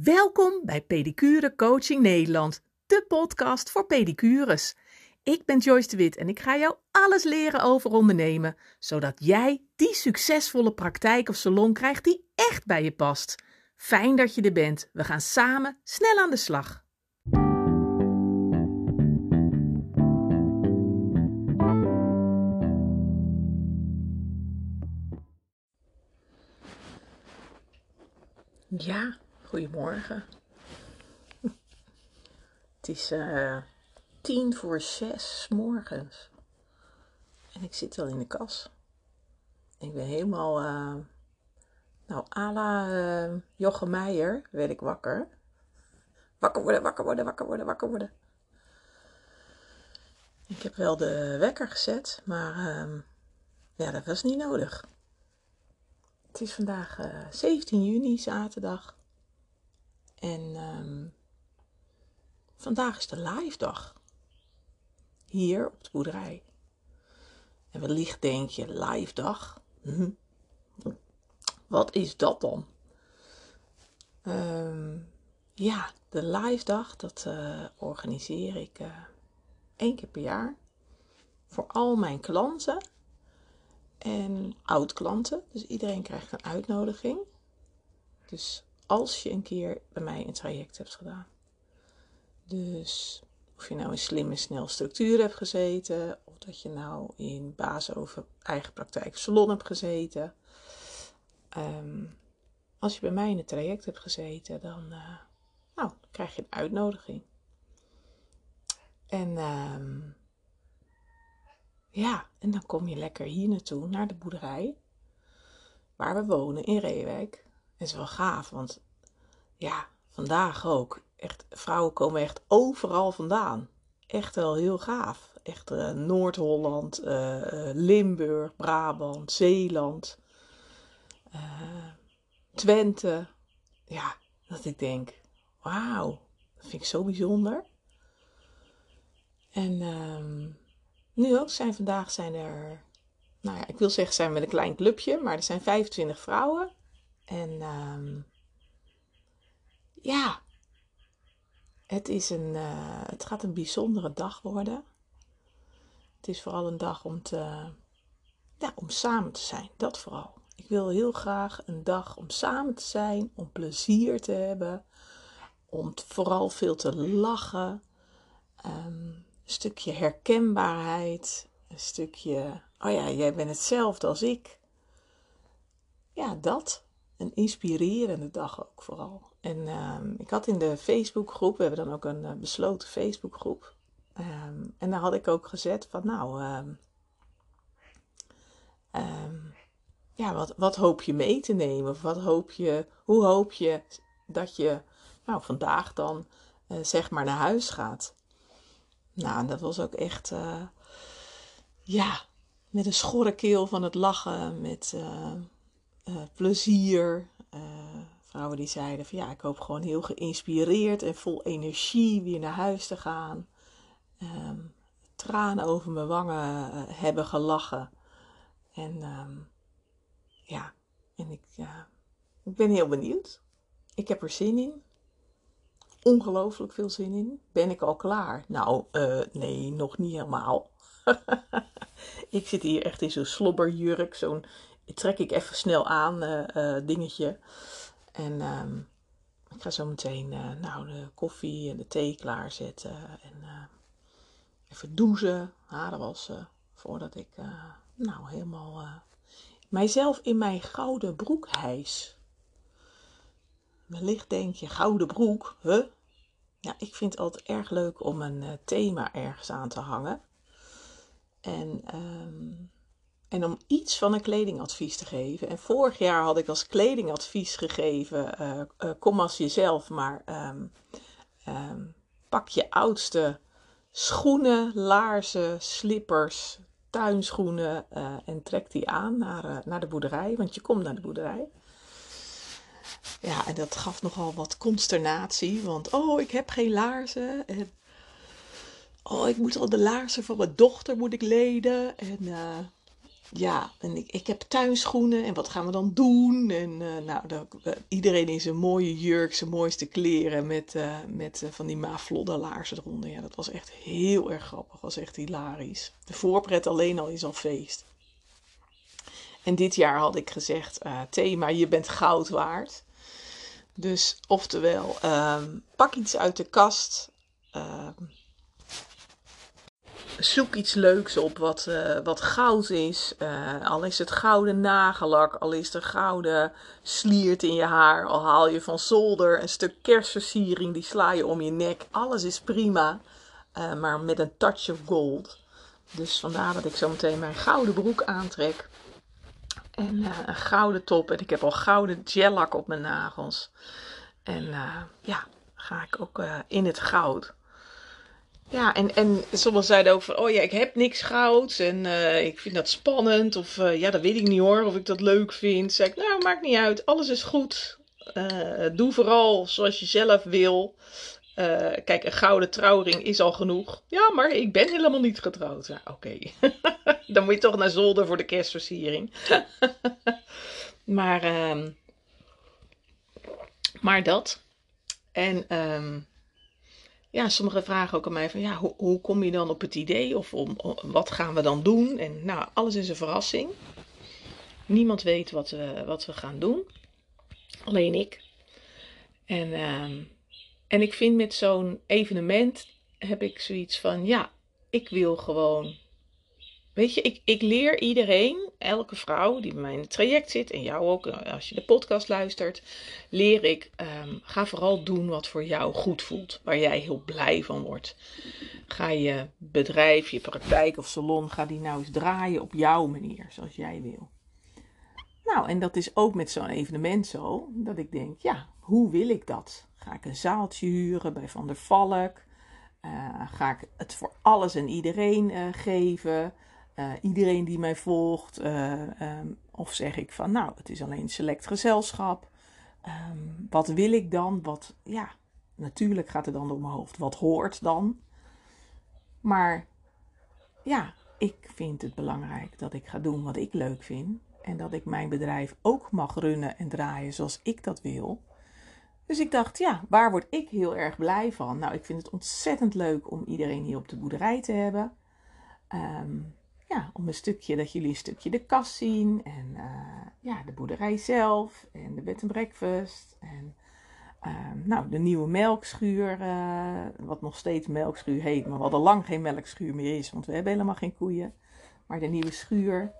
Welkom bij Pedicure Coaching Nederland, de podcast voor pedicures. Ik ben Joyce de Wit en ik ga jou alles leren over ondernemen, zodat jij die succesvolle praktijk of salon krijgt die echt bij je past. Fijn dat je er bent. We gaan samen snel aan de slag. Ja, goedemorgen. Het is eh, tien voor zes morgens. En ik zit al in de kas. Ik ben helemaal, uh, nou, à la uh, Jochem Meijer werd ik wakker. Wakker worden, wakker worden, wakker worden, wakker worden. Ik heb wel de wekker gezet, maar uh, ja, dat was niet nodig. Het is vandaag 17 juni, zaterdag. En um, vandaag is de live dag. Hier op de boerderij. En wellicht denk je, live dag? Hm. Wat is dat dan? Um, ja, de live dag, dat uh, organiseer ik uh, één keer per jaar. Voor al mijn klanten en oud-klanten. Dus iedereen krijgt een uitnodiging. Dus als je een keer bij mij een traject hebt gedaan. Dus of je nou in slimme, snel structuur hebt gezeten, of dat je nou in basis over eigen praktijk salon hebt gezeten. Um, als je bij mij in het traject hebt gezeten, dan, uh, nou, krijg je een uitnodiging. En um, ja, en dan kom je lekker hier naartoe, naar de boerderij, waar we wonen in Reewijk. Is wel gaaf, want ja, vandaag ook. Echt, vrouwen komen echt overal vandaan. Echt wel heel gaaf. Echt uh, Noord-Holland, uh, Limburg, Brabant, Zeeland, Twente. Ja, dat ik denk, wauw, dat vind ik zo bijzonder. En um, nu ook zijn vandaag zijn er, nou ja, ik wil zeggen zijn met een klein clubje, maar er zijn 25 vrouwen. En um, ja, het, is een, uh, het gaat een bijzondere dag worden. Het is vooral een dag om, te, ja, om samen te zijn, dat vooral. Ik wil heel graag een dag om samen te zijn, om plezier te hebben, om vooral veel te lachen. Um, een stukje herkenbaarheid, een stukje, oh ja, jij bent hetzelfde als ik. Ja, dat. Een inspirerende dag ook vooral. En um, ik had in de Facebookgroep, we hebben dan ook een uh, besloten Facebookgroep. Um, en daar had ik ook gezet van, nou, um, ja, wat, wat hoop je mee te nemen? Of wat hoop je, hoe hoop je dat je, nou, vandaag dan, uh, zeg maar naar huis gaat? Nou, dat was ook echt, uh, ja, met een schorre keel van het lachen, met uh, plezier. vrouwen die zeiden van ja, ik hoop gewoon heel geïnspireerd en vol energie weer naar huis te gaan. Um, tranen over mijn wangen hebben gelachen. En um, ja, en ik, ik ben heel benieuwd. Ik heb er zin in ongelooflijk veel zin in. Ben ik al klaar? Nou, nee, nog niet helemaal. ik zit hier echt in zo'n slobberjurk, zo'n trek ik even snel aan uh, dingetje. En um, ik ga zo meteen nou, de koffie en de thee klaarzetten. En even douchen, haren wassen. Voordat ik nou helemaal mijzelf in mijn gouden broek hijs. Wellicht denk je, gouden broek, huh? Ja, ik vind het altijd erg leuk om een thema ergens aan te hangen. En, um, en om iets van een kledingadvies te geven. En vorig jaar had ik als kledingadvies gegeven, uh, uh, kom als jezelf, maar um, um, pak je oudste schoenen, laarzen, slippers, tuinschoenen en trek die aan naar, naar de boerderij, want je komt naar de boerderij. Ja, en dat gaf nogal wat consternatie, want oh, ik heb geen laarzen. En oh, ik moet al de laarzen van mijn dochter moet ik lenen. En ja, en ik, ik heb tuinschoenen en wat gaan we dan doen? En uh, nou, de, iedereen in zijn mooie jurk, zijn mooiste kleren met, uh, met uh, van die maflodder laarzen eronder. Ja, dat was echt heel erg grappig, was echt hilarisch. De voorpret alleen al is al feest. En dit jaar had ik gezegd, thema, je bent goud waard. Dus oftewel, um, pak iets uit de kast. Zoek iets leuks op wat, uh, wat goud is. Uh, al is het gouden nagellak, al is er gouden sliert in je haar, al haal je van zolder een stuk kerstversiering, die sla je om je nek. Alles is prima, uh, maar met een touch of gold. Dus vandaar dat ik zo meteen mijn gouden broek aantrek. En een gouden top. En ik heb al gouden gellak op mijn nagels. En ja, ga ik ook in het goud. Ja, en, en sommigen zeiden ook van, oh ja, ik heb niks gouds en uh, ik vind dat spannend. Of uh, ja, dat weet ik niet hoor, of ik dat leuk vind. Zeg ik, nou, maakt niet uit, alles is goed. Uh, doe vooral zoals je zelf wil. kijk, een gouden trouwring is al genoeg. Ja, maar ik ben helemaal niet getrouwd. Nou, oké. Dan moet je toch naar zolder voor de kerstversiering. maar, ehm, maar dat. En... Um, ja, sommigen vragen ook aan mij van ja, hoe, hoe kom je dan op het idee of om, wat gaan we dan doen? En nou, alles is een verrassing. Niemand weet wat we, wat we gaan doen. Alleen ik. En, uh, en ik vind met zo'n evenement heb ik zoiets van ja, ik wil gewoon Weet je, ik, ik leer iedereen, elke vrouw die bij mij in het traject zit, en jou ook eh, als je de podcast luistert, leer ik, um, ga vooral doen wat voor jou goed voelt, waar jij heel blij van wordt. Ga je bedrijf, je praktijk of salon, ga die nou eens draaien op jouw manier, zoals jij wil. Nou, en dat is ook met zo'n evenement zo, dat ik denk, ja, hoe wil ik dat? Ga ik een zaaltje huren bij Van der Valk? Uh, ga ik het voor alles en iedereen uh, geven? Uh, iedereen die mij volgt. Uh, of zeg ik van, nou, het is alleen select gezelschap. Um, wat wil ik dan? Wat, ja, natuurlijk gaat er dan door mijn hoofd. Wat hoort dan? Maar ja, ik vind het belangrijk dat ik ga doen wat ik leuk vind. En dat ik mijn bedrijf ook mag runnen en draaien zoals ik dat wil. Dus ik dacht, ja, waar word ik heel erg blij van? Nou, ik vind het ontzettend leuk om iedereen hier op de boerderij te hebben. Um, ja, om een stukje, dat jullie een stukje de kast zien. En uh, ja, de boerderij zelf. En de bed and breakfast. En uh, nou, de nieuwe melkschuur. Uh, wat nog steeds melkschuur heet. Maar wat al lang geen melkschuur meer is. Want we hebben helemaal geen koeien. Maar de nieuwe schuur.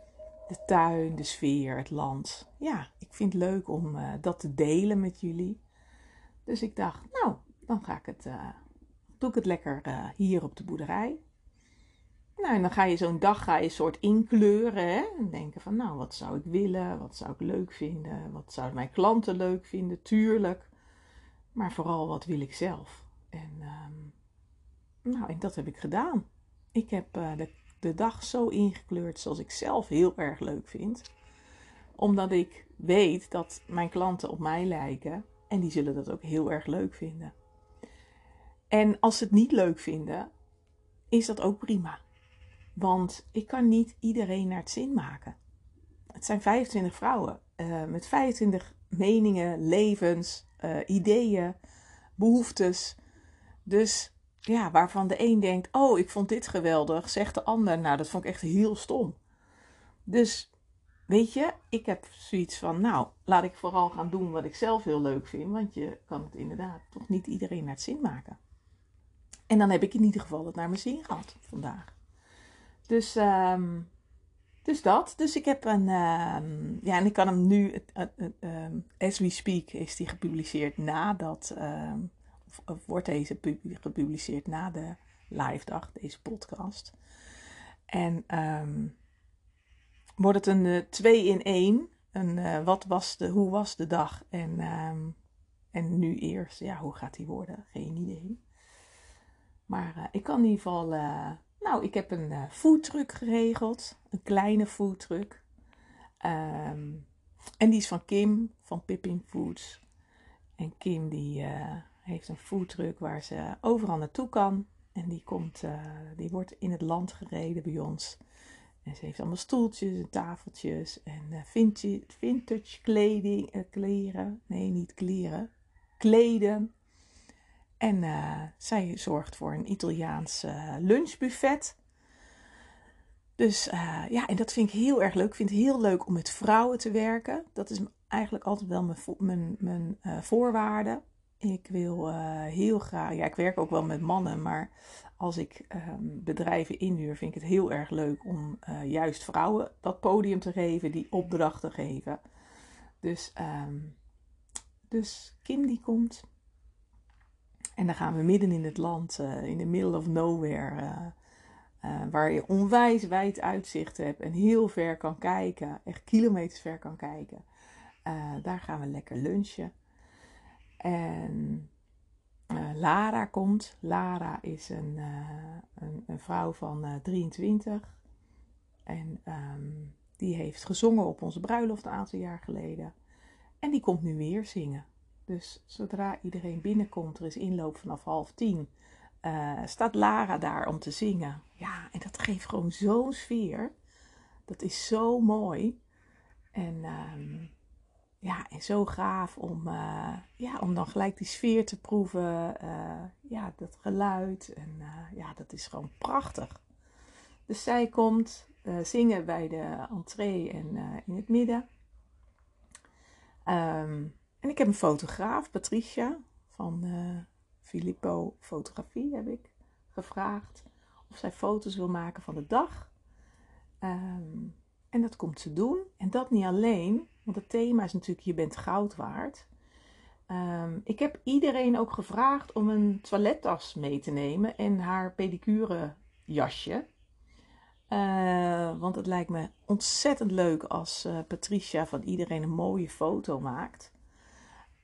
De tuin, de sfeer, het land. Ja, ik vind het leuk om dat te delen met jullie. Dus ik dacht, nou, dan ga ik het, doe ik het lekker hier op de boerderij. En dan ga je zo'n dag ga je soort inkleuren. Hè? En denken van, nou, wat zou ik willen? Wat zou ik leuk vinden? Wat zouden mijn klanten leuk vinden? Tuurlijk. Maar vooral, wat wil ik zelf? En, um, nou, dat heb ik gedaan. Ik heb uh, de, de dag zo ingekleurd zoals ik zelf heel erg leuk vind. Omdat ik weet dat mijn klanten op mij lijken. En die zullen dat ook heel erg leuk vinden. En als ze het niet leuk vinden, is dat ook prima. Want ik kan niet iedereen naar het zin maken. Het zijn 25 vrouwen uh, met 25 meningen, levens, uh, ideeën, behoeftes. Dus ja, waarvan de een denkt: Oh, ik vond dit geweldig, zegt de ander: Nou, dat vond ik echt heel stom. Dus weet je, ik heb zoiets van: Nou, laat ik vooral gaan doen wat ik zelf heel leuk vind, want je kan het inderdaad toch niet iedereen naar het zin maken. En dan heb ik in ieder geval het naar mijn zin gehad vandaag. Dus, um, dus dat. Dus ik heb een. Um, ja, en ik kan hem nu. Um, as we speak is die gepubliceerd nadat. Of, wordt deze gepubliceerd na de live dag, deze podcast. En wordt het een uh, twee in één. Een, uh, wat was de, hoe was de dag? En, en nu eerst, ja, hoe gaat die worden? Geen idee. Maar uh, ik kan in ieder geval nou, ik heb een uh, foodtruck geregeld. Een kleine foodtruck. Um, en die is van Kim van Pippin Foods. En Kim die uh, heeft een foodtruck waar ze overal naartoe kan. En die, komt, uh, die wordt in het land gereden bij ons. En ze heeft allemaal stoeltjes en tafeltjes en vintage, vintage kleding, kleren. Nee, niet kleren. Kleden. En uh, zij zorgt voor een Italiaans lunchbuffet. Dus ja, en dat vind ik heel erg leuk. Ik vind het heel leuk om met vrouwen te werken. Dat is eigenlijk altijd wel mijn, mijn, mijn voorwaarde. Ik wil heel graag, ja, ik werk ook wel met mannen, maar als ik um, bedrijven inhuur, vind ik het heel erg leuk om uh, juist vrouwen dat podium te geven, die opdrachten geven. Dus, um, dus Kim die komt. En dan gaan we midden in het land, uh, in the middle of nowhere, uh, waar je onwijs wijd uitzicht hebt en heel ver kan kijken, echt kilometers ver kan kijken. daar gaan we lekker lunchen. En Lara komt. Lara is een, een, een, vrouw van uh, 23. En um, die heeft gezongen op onze bruiloft een aantal jaar geleden. En die komt nu weer zingen. Dus zodra iedereen binnenkomt, er is inloop vanaf half tien, staat Lara daar om te zingen. Ja, en dat geeft gewoon zo'n sfeer. Dat is zo mooi. En um, ja, en zo gaaf om, uh, ja, om dan gelijk die sfeer te proeven. Uh, ja, dat geluid. En ja, dat is gewoon prachtig. Dus zij komt zingen bij de entree en in het midden. Um, en ik heb een fotograaf, Patricia, van Filippo Fotografie, heb ik gevraagd of zij foto's wil maken van de dag. Um, en dat komt ze doen. En dat niet alleen, want het thema is natuurlijk je bent goud waard. Um, ik heb iedereen ook gevraagd om een toilettas mee te nemen en haar pedicure jasje. Uh, want het lijkt me ontzettend leuk als uh, Patricia van iedereen een mooie foto maakt.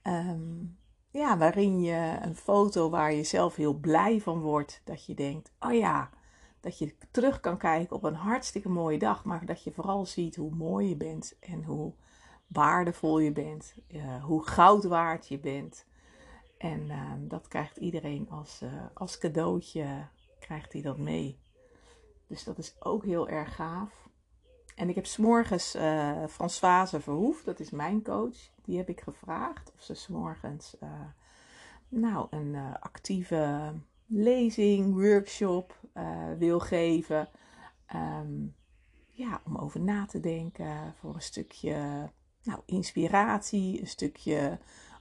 Um, ja, waarin je een foto waar je zelf heel blij van wordt. Dat je denkt, oh ja, dat je terug kan kijken op een hartstikke mooie dag. Maar dat je vooral ziet hoe mooi je bent en hoe waardevol je bent, uh, hoe goud waard je bent. En uh, dat krijgt iedereen als, uh, als cadeautje, krijgt hij dat mee. Dus dat is ook heel erg gaaf. En ik heb s'morgens uh, Françoise Verhoef, dat is mijn coach, die heb ik gevraagd of ze s'morgens nou, een actieve lezing, workshop wil geven. Um, ja, om over na te denken voor een stukje nou, inspiratie, een stukje,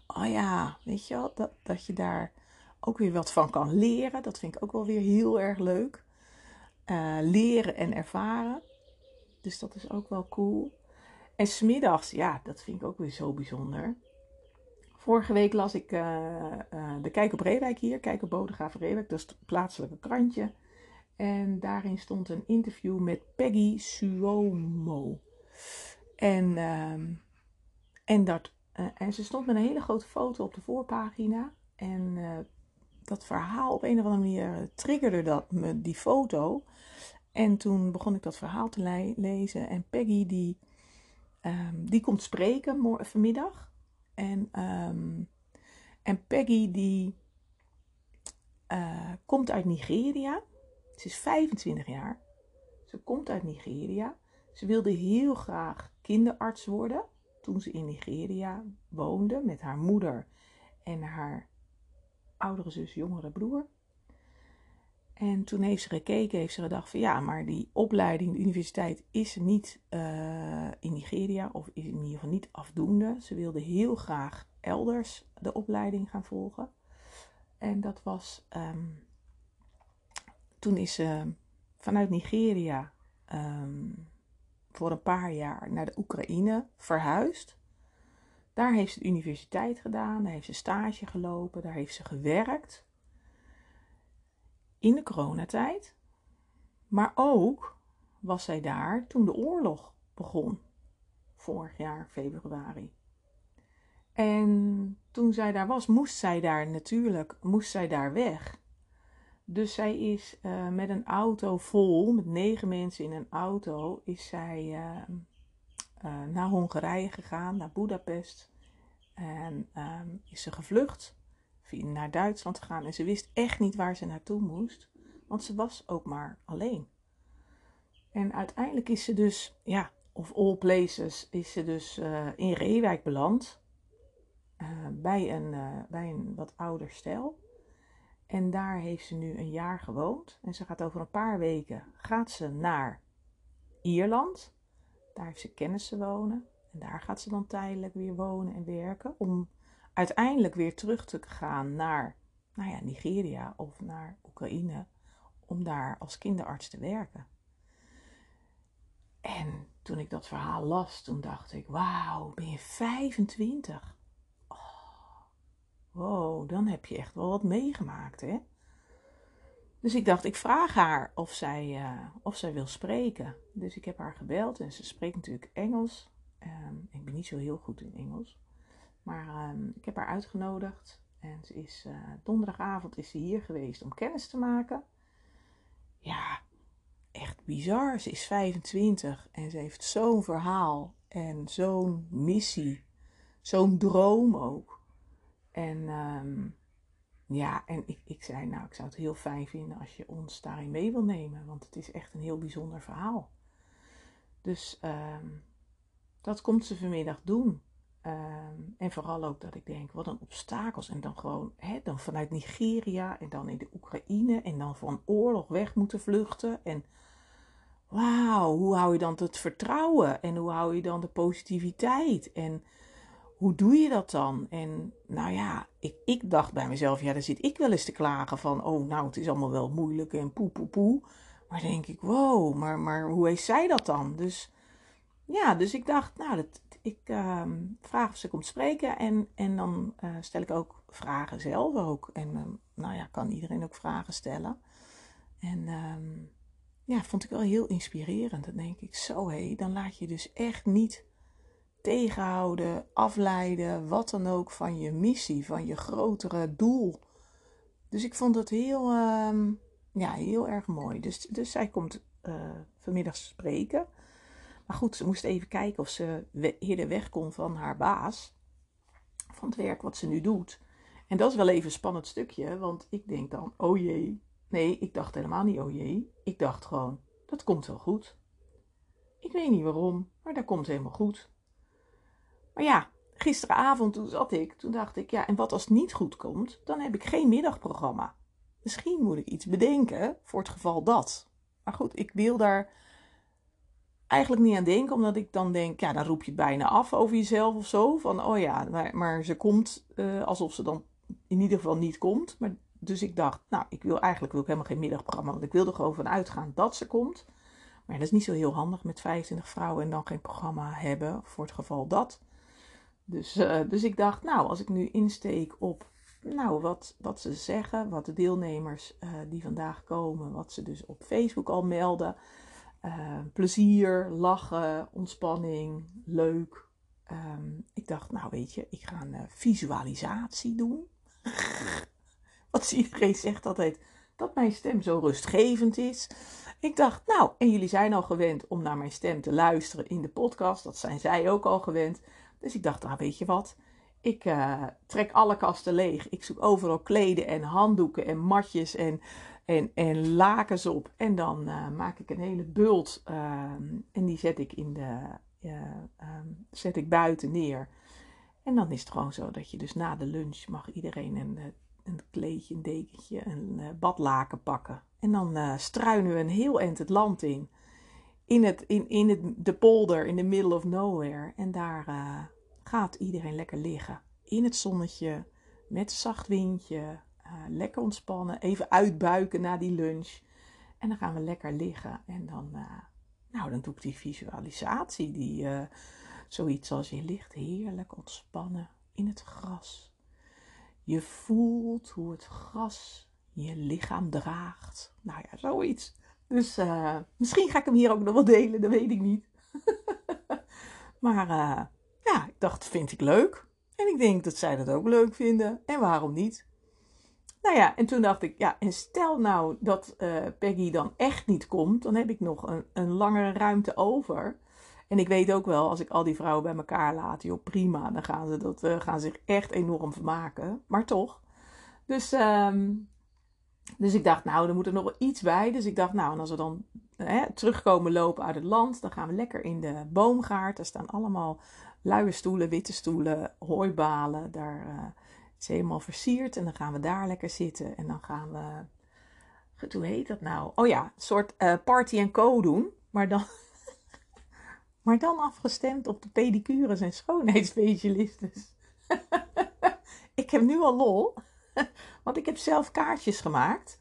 oh ja, weet je wel, dat, dat je daar ook weer wat van kan leren. Dat vind ik ook wel weer heel erg leuk. Uh, leren en ervaren. Dus dat is ook wel cool. En smiddags, ja, dat vind ik ook weer zo bijzonder. Vorige week las ik uh, uh, de Kijk op Reewijk hier, Kijk op Bodegraven Reewijk, dat is het plaatselijke krantje. En daarin stond een interview met Peggy Suomo. En uh, en, dat, uh, en ze stond met een hele grote foto op de voorpagina. En dat verhaal op een of andere manier triggerde dat me, die foto. En toen begon ik dat verhaal te le lezen. En Peggy die, um, die komt spreken vanmiddag. En, um, en Peggy die uh, komt uit Nigeria. Ze is 25 jaar. Ze komt uit Nigeria. Ze wilde heel graag kinderarts worden toen ze in Nigeria woonde met haar moeder en haar oudere zus, jongere broer. En toen heeft ze gekeken, heeft ze gedacht van ja, maar die opleiding, de universiteit is niet uh, in Nigeria of is in ieder geval niet afdoende. Ze wilde heel graag elders de opleiding gaan volgen. En dat was, um, toen is ze vanuit Nigeria um, voor een paar jaar naar de Oekraïne verhuisd. Daar heeft ze de universiteit gedaan, daar heeft ze stage gelopen, daar heeft ze gewerkt. In de coronatijd. Maar ook was zij daar toen de oorlog begon, vorig jaar februari. En toen zij daar was, moest zij daar natuurlijk moest zij daar weg. Dus zij is uh, met een auto vol, met negen mensen in een auto, is zij uh, uh, naar Hongarije gegaan, naar Budapest. En um, is ze gevlucht, naar Duitsland gegaan. En ze wist echt niet waar ze naartoe moest, want ze was ook maar alleen. En uiteindelijk is ze dus, ja, of all places, is ze dus uh, in Reewijk beland. Uh, bij, een, uh, bij een wat ouder stel. En daar heeft ze nu een jaar gewoond. En ze gaat over een paar weken gaat ze naar Ierland. Daar heeft ze kennissen wonen. En daar gaat ze dan tijdelijk weer wonen en werken. Om uiteindelijk weer terug te gaan naar nou ja, Nigeria of naar Oekraïne. Om daar als kinderarts te werken. En toen ik dat verhaal las, toen dacht ik: Wauw, ben je 25? Oh, wow, dan heb je echt wel wat meegemaakt, hè? Dus ik dacht, ik vraag haar of zij, uh, of zij wil spreken. Dus ik heb haar gebeld en ze spreekt natuurlijk Engels. Um, ik ben niet zo heel goed in Engels. Maar um, ik heb haar uitgenodigd. En ze is, uh, donderdagavond is ze hier geweest om kennis te maken. Ja, echt bizar. Ze is 25 en ze heeft zo'n verhaal en zo'n missie. Zo'n droom ook. En um, ja, en ik, ik zei, nou, ik zou het heel fijn vinden als je ons daarin mee wil nemen. Want het is echt een heel bijzonder verhaal. Dus um, dat komt ze vanmiddag doen. Um, en vooral ook dat ik denk, wat een obstakels. En dan gewoon, hè, dan vanuit Nigeria en dan in de Oekraïne. En dan van oorlog weg moeten vluchten. En wauw, hoe hou je dan het vertrouwen? En hoe hou je dan de positiviteit? En hoe doe je dat dan? En nou ja, ik, ik dacht bij mezelf, ja, dan zit ik wel eens te klagen van, oh, nou, het is allemaal wel moeilijk en poe, poe, poe. Maar denk ik, wow, maar, maar hoe heeft zij dat dan? Dus ja, dus ik dacht, nou, dat, ik uh, vraag of ze komt spreken en, en dan uh, stel ik ook vragen zelf ook. En uh, nou ja, kan iedereen ook vragen stellen. En um, ja, vond ik wel heel inspirerend. Dan denk ik, zo hé, dan laat je dus echt niet tegenhouden, afleiden, wat dan ook van je missie, van je grotere doel. Dus ik vond het heel, ja, heel erg mooi. Dus, dus zij komt uh, vanmiddag spreken. Maar goed, ze moest even kijken of ze eerder weg kon van haar baas. Van het werk wat ze nu doet. En dat is wel even een spannend stukje, want ik denk dan, oh jee. Nee, ik dacht helemaal niet, oh jee. Ik dacht gewoon, dat komt wel goed. Ik weet niet waarom, maar dat komt helemaal goed. Maar ja, gisteravond toen zat ik, toen dacht ik, ja, en wat als het niet goed komt, dan heb ik geen middagprogramma. Misschien moet ik iets bedenken voor het geval dat. Maar goed, ik wil daar eigenlijk niet aan denken, omdat ik dan denk, ja, dan roep je het bijna af over jezelf of zo. Van, oh ja, maar, ze komt uh, alsof ze dan in ieder geval niet komt. Maar, dus ik dacht, nou, ik wil eigenlijk wil ik helemaal geen middagprogramma, want ik wil er gewoon van uitgaan dat ze komt. Maar dat is niet zo heel handig met 25 vrouwen en dan geen programma hebben voor het geval dat. Dus, uh, dus ik dacht, nou, als ik nu insteek op nou, wat, wat ze zeggen, wat de deelnemers uh, die vandaag komen, wat ze dus op Facebook al melden. Uh, plezier, lachen, ontspanning, leuk. Um, ik dacht, nou weet je, ik ga een visualisatie doen. Wat iedereen zegt altijd, dat mijn stem zo rustgevend is. Ik dacht, nou, en jullie zijn al gewend om naar mijn stem te luisteren in de podcast. Dat zijn zij ook al gewend. Dus ik dacht, nou weet je wat, ik uh, trek alle kasten leeg. Ik zoek overal kleden en handdoeken en matjes en, en, en lakens op. En dan uh, maak ik een hele bult uh, en die zet ik, in de, um, zet ik buiten neer. En dan is het gewoon zo dat je dus na de lunch mag iedereen een, een kleedje, een dekentje, een badlaken pakken. En dan struinen we een heel eind het land in in, het, in, in het, de polder, in the middle of nowhere. En daar gaat iedereen lekker liggen. In het zonnetje, met zacht windje. Uh, lekker ontspannen. Even uitbuiken na die lunch. En dan gaan we lekker liggen. En dan, uh, nou, dan doe ik die visualisatie. Die, zoiets als je ligt heerlijk ontspannen in het gras. Je voelt hoe het gras je lichaam draagt. Nou ja, zoiets. Dus misschien ga ik hem hier ook nog wel delen, dat weet ik niet. maar ja, ik dacht, vind ik leuk. En ik denk dat zij dat ook leuk vinden. En waarom niet? Nou ja, en toen dacht ik, ja, en stel nou dat uh, Peggy dan echt niet komt, dan heb ik nog een, een langere ruimte over. En ik weet ook wel, als ik al die vrouwen bij elkaar laat, joh, prima, dan gaan ze dat, gaan zich echt enorm vermaken. Maar toch. Dus um, Dus ik dacht, nou, er moet er nog wel iets bij. Dus ik dacht, nou, en als we dan hè, terugkomen lopen uit het land, dan gaan we lekker in de boomgaard. Daar staan allemaal luie stoelen, witte stoelen, hooibalen. Daar uh, is helemaal versierd. En dan gaan we daar lekker zitten. En dan gaan we, hoe heet dat nou? Oh ja, een soort uh, party en co doen. Maar dan, maar dan afgestemd op de pedicures en schoonheidsspecialistes. ik heb nu al lol. Want ik heb zelf kaartjes gemaakt.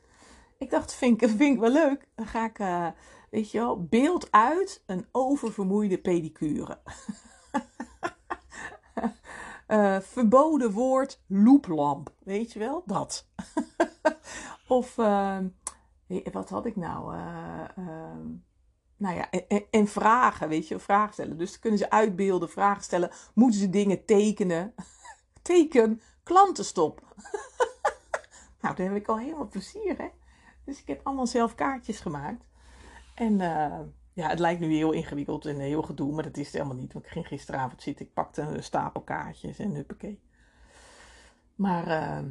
Ik dacht, vind ik, wel leuk. Dan ga ik, uh, weet je wel, beeld uit een oververmoeide pedicure. Uh, verboden woord looplamp. Weet je wel? Dat. of, uh, wat had ik nou? Ehm, nou ja, en, en, vragen, weet je, vragen stellen. Dus kunnen ze uitbeelden, vragen stellen. Moeten ze dingen tekenen? Teken, klantenstop. Nou, daar heb ik al helemaal plezier, hè. Dus ik heb allemaal zelf kaartjes gemaakt. En uh, ja, het lijkt nu heel ingewikkeld en heel gedoe, maar dat is het helemaal niet. Want ik ging gisteravond zitten, ik pakte een stapel kaartjes en huppakee. Maar uh,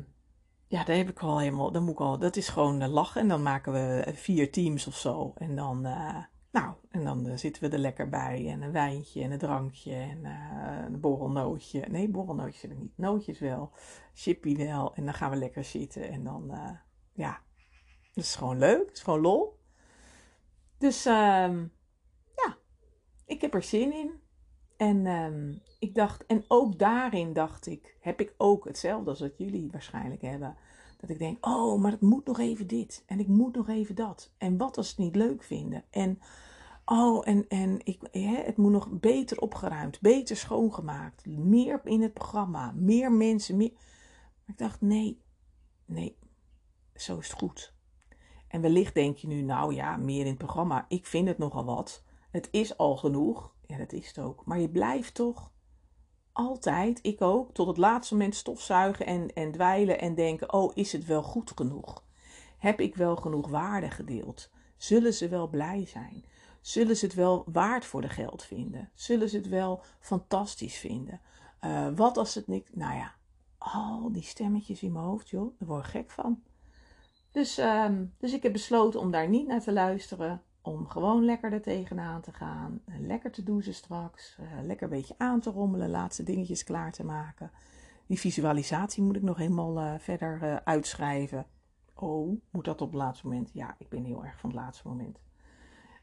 ja, daar heb ik al helemaal, dan moet ik al, dat is gewoon uh, lachen. En dan maken we vier teams of zo. En dan, nou, en dan zitten we er lekker bij. En een wijntje en een drankje en een borrelnootje. Nee, borrelnootjes heb ik niet. Nootjes wel. Chippy wel. En dan gaan we lekker zitten. En dan, ja, dat is gewoon leuk. Het is gewoon lol. Dus um, ik heb er zin in. En um, ik dacht, en ook daarin dacht ik, heb ik ook hetzelfde als wat jullie waarschijnlijk hebben. Dat ik denk, oh, maar het moet nog even dit. En ik moet nog even dat. En wat als het niet leuk vinden? En oh, en, en ik, het moet nog beter opgeruimd, beter schoongemaakt. Meer in het programma, meer mensen. Meer... Maar ik dacht, nee, nee, zo is het goed. En wellicht denk je nu, nou ja, meer in het programma. Ik vind het nogal wat. Het is al genoeg. Ja, dat is het ook. Maar je blijft toch altijd, ik ook, tot het laatste moment stofzuigen en, en dweilen en denken: oh, is het wel goed genoeg? Heb ik wel genoeg waarde gedeeld? Zullen ze wel blij zijn? Zullen ze het wel waard voor de geld vinden? Zullen ze het wel fantastisch vinden? Uh, wat als het niet. Nou ja, al die stemmetjes in mijn hoofd, joh, daar word ik gek van. Dus, um, dus ik heb besloten om daar niet naar te luisteren. Om gewoon lekker er tegenaan te gaan. Lekker te douchen straks. Uh, lekker een beetje aan te rommelen. Laatste dingetjes klaar te maken. Die visualisatie moet ik nog helemaal uh, verder uh, uitschrijven. Oh, moet dat op het laatste moment? Ja, ik ben heel erg van het laatste moment.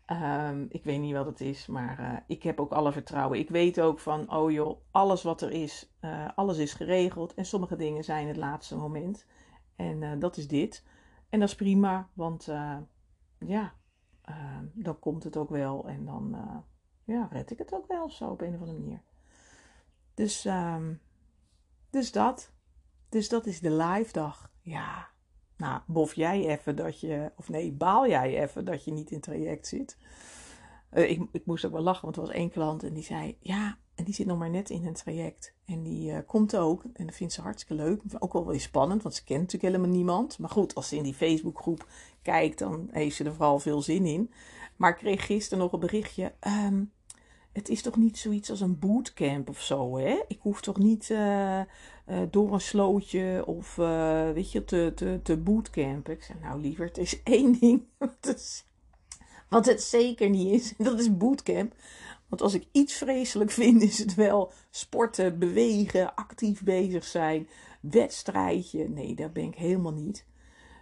Um, ik weet niet wat het is, maar ik heb ook alle vertrouwen. Ik weet ook van, oh joh, alles wat er is, alles is geregeld. En sommige dingen zijn het laatste moment. En dat is dit. En dat is prima, want ja, uh, dan komt het ook wel en dan uh, ja, red ik het ook wel zo op een of andere manier. Dus, um, dus dat. Dus dat is de live dag. Ja, nou, bof jij even dat je, of nee, baal jij even dat je niet in traject zit. ik, ik moest ook wel lachen, want er was één klant en die zei: Ja, en die zit nog maar net in een traject. En die uh, komt ook. En dat vindt ze hartstikke leuk. Ook wel weer spannend, want ze kent natuurlijk helemaal niemand. Maar goed, als ze in die Facebookgroep kijkt, dan heeft ze er vooral veel zin in. Maar ik kreeg gisteren nog een berichtje. Um, het is toch niet zoiets als een bootcamp of zo, hè? Ik hoef toch niet uh, uh, door een slootje of, weet je, te, te, te bootcampen. Ik zei, nou liever, het is één ding. wat het zeker niet is. Dat is bootcamp. Want als ik iets vreselijk vind, is het wel sporten, bewegen, actief bezig zijn, wedstrijdje. Nee, dat ben ik helemaal niet.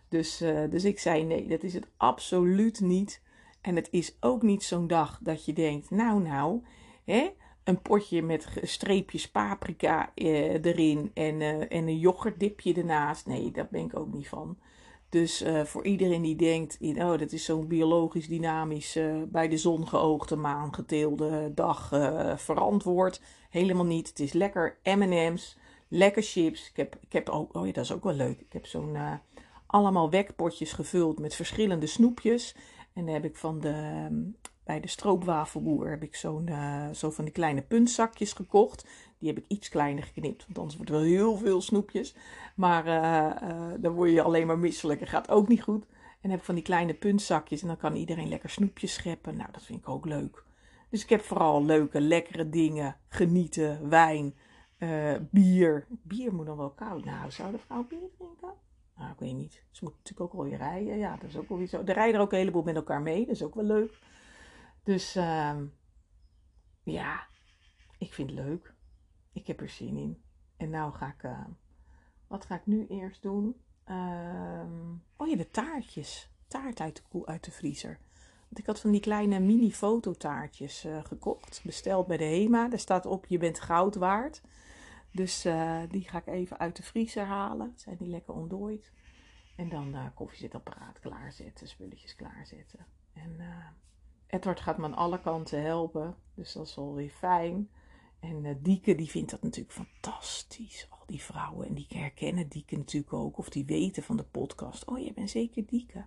Dus, uh, dus ik zei: nee, dat is het absoluut niet. En het is ook niet zo'n dag dat je denkt: nou, nou, hè, een potje met streepjes paprika uh, erin en, uh, en een yoghurtdipje ernaast. Nee, daar ben ik ook niet van. Dus uh, voor iedereen die denkt, oh, dat is zo'n biologisch dynamisch, uh, bij de zon geoogde, maan geteelde dag uh, verantwoord. Helemaal niet. Het is lekker M&M's, lekker chips. Ik heb, ik heb ook, oh ja, dat is ook wel leuk. Ik heb zo'n allemaal wekpotjes gevuld met verschillende snoepjes. En dan heb ik van de, bij de stroopwafelboer heb ik zo'n, zo van die kleine puntzakjes gekocht. Die heb ik iets kleiner geknipt, want anders wordt het wel heel veel snoepjes. Maar uh, uh, dan word je alleen maar misselijk en gaat ook niet goed. En heb ik van die kleine puntzakjes en dan kan iedereen lekker snoepjes scheppen. Nou, dat vind ik ook leuk. Dus ik heb vooral leuke, lekkere dingen. Genieten, wijn, uh, bier. Bier moet dan wel koud. Nou, zou de vrouw bier drinken? Nou, ik weet niet. Ze moeten natuurlijk ook al weer rijden. Ja, dat is ook wel weer zo. Er rijden er ook een heleboel met elkaar mee. Dat is ook wel leuk. Dus ehm, ja, ik vind het leuk. Ik heb er zin in. En nou ga ik... Uh, wat ga ik nu eerst doen? Ehm, oh ja, de taartjes. Taart uit de, uit de vriezer. Want ik had van die kleine mini fototaartjes uh, gekocht. Besteld bij de HEMA. Daar staat op, je bent goud waard. Dus uh, die ga ik even uit de vriezer halen. Zijn die lekker ontdooid. En dan uh, koffiezetapparaat klaarzetten. Spulletjes klaarzetten. En Edward gaat me aan alle kanten helpen. Dus dat is wel weer fijn. En uh, Dieke, die vindt dat natuurlijk fantastisch. Al die vrouwen. En die herkennen Dieke natuurlijk ook. Of die weten van de podcast. Oh, je bent zeker Dieke.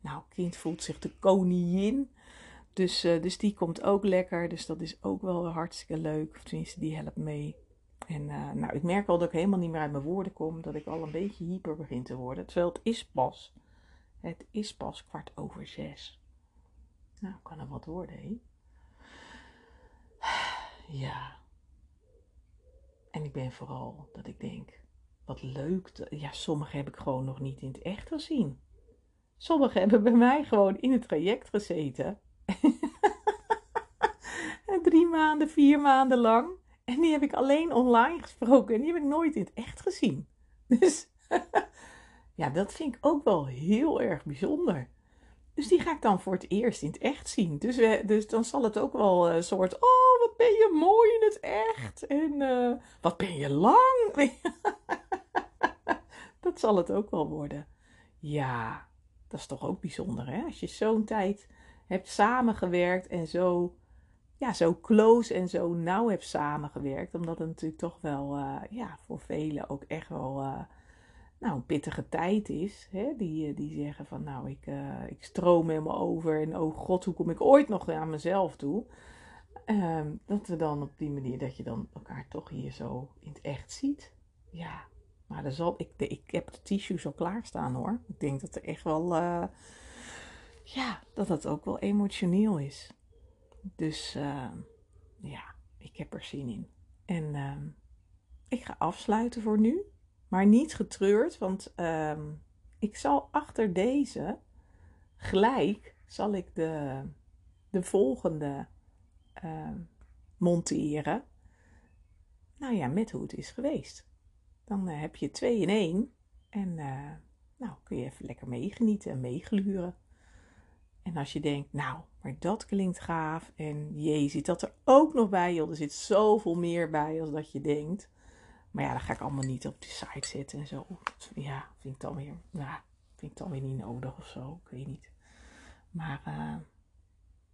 Nou, kind voelt zich de koningin. Dus, uh, dus die komt ook lekker. Dus dat is ook wel hartstikke leuk. Of tenminste, die helpt mee. En uh, nou, ik merk al dat ik helemaal niet meer uit mijn woorden kom. Dat ik al een beetje hyper begin te worden. Terwijl het is pas. Het is pas kwart over zes. Nou, kan er wat worden, hé? Ja. En ik ben vooral dat ik denk, wat leuk. Ja, sommige heb ik gewoon nog niet in het echt gezien. Sommigen hebben bij mij gewoon in het traject gezeten. Drie maanden, vier maanden lang. En die heb ik alleen online gesproken. En die heb ik nooit in het echt gezien. Dus ja, dat vind ik ook wel heel erg bijzonder. Dus die ga ik dan voor het eerst in het echt zien. Dus, we, dus dan zal het ook wel een soort. Oh, wat ben je mooi in het echt. En uh, wat ben je lang. dat zal het ook wel worden. Ja, dat is toch ook bijzonder, hè? Als je zo'n tijd hebt samengewerkt en zo, ja, zo close en zo nauw hebt samengewerkt. Omdat het natuurlijk toch wel, uh, ja, voor velen ook echt wel. Nou, een pittige tijd is. Hè? Die, die zeggen van nou, ik, uh, ik stroom helemaal over en oh god, hoe kom ik ooit nog aan mezelf toe? Uh, dat we dan op die manier, dat je dan elkaar toch hier zo in het echt ziet. Ja, maar dan zal, ik, ik heb de tissues al klaarstaan hoor. Ik denk dat er echt wel, uh, ja, dat dat ook wel emotioneel is. Dus ja, ik heb er zin in. En ehm, ik ga afsluiten voor nu. Maar niet getreurd, want ehm, ik zal achter deze gelijk zal ik de, de volgende uh, monteren. Nou ja, met hoe het is geweest. Dan uh, heb je twee in één. En uh, nou kun je even lekker meegenieten en meegluren. En als je denkt, nou, maar dat klinkt gaaf. En jee, zit dat er ook nog bij? Joh, er zit zoveel meer bij als dat je denkt. Maar ja, dat ga ik allemaal niet op de site zetten en zo. Ja, vind ik dan weer, nou, vind ik dan weer niet nodig of zo. Ik weet niet. Maar uh,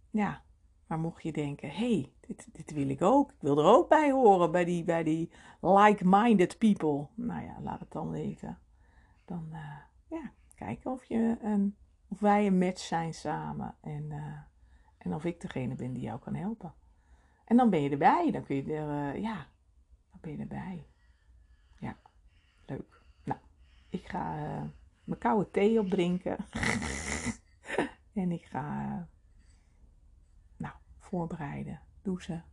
ja, maar mocht je denken, hé, hey, dit, dit wil ik ook. Ik wil er ook bij horen, bij die, bij die like-minded people. Nou ja, laat het dan weten. Dan, uh, ja, kijken of, je een, of wij een match zijn samen. En, uh, en of ik degene ben die jou kan helpen. En dan ben je erbij. Dan kun je er, ja, dan ben je erbij. Leuk. Nou, ik ga uh, mijn koude thee opdrinken. en ik ga, uh, nou, voorbereiden, douchen.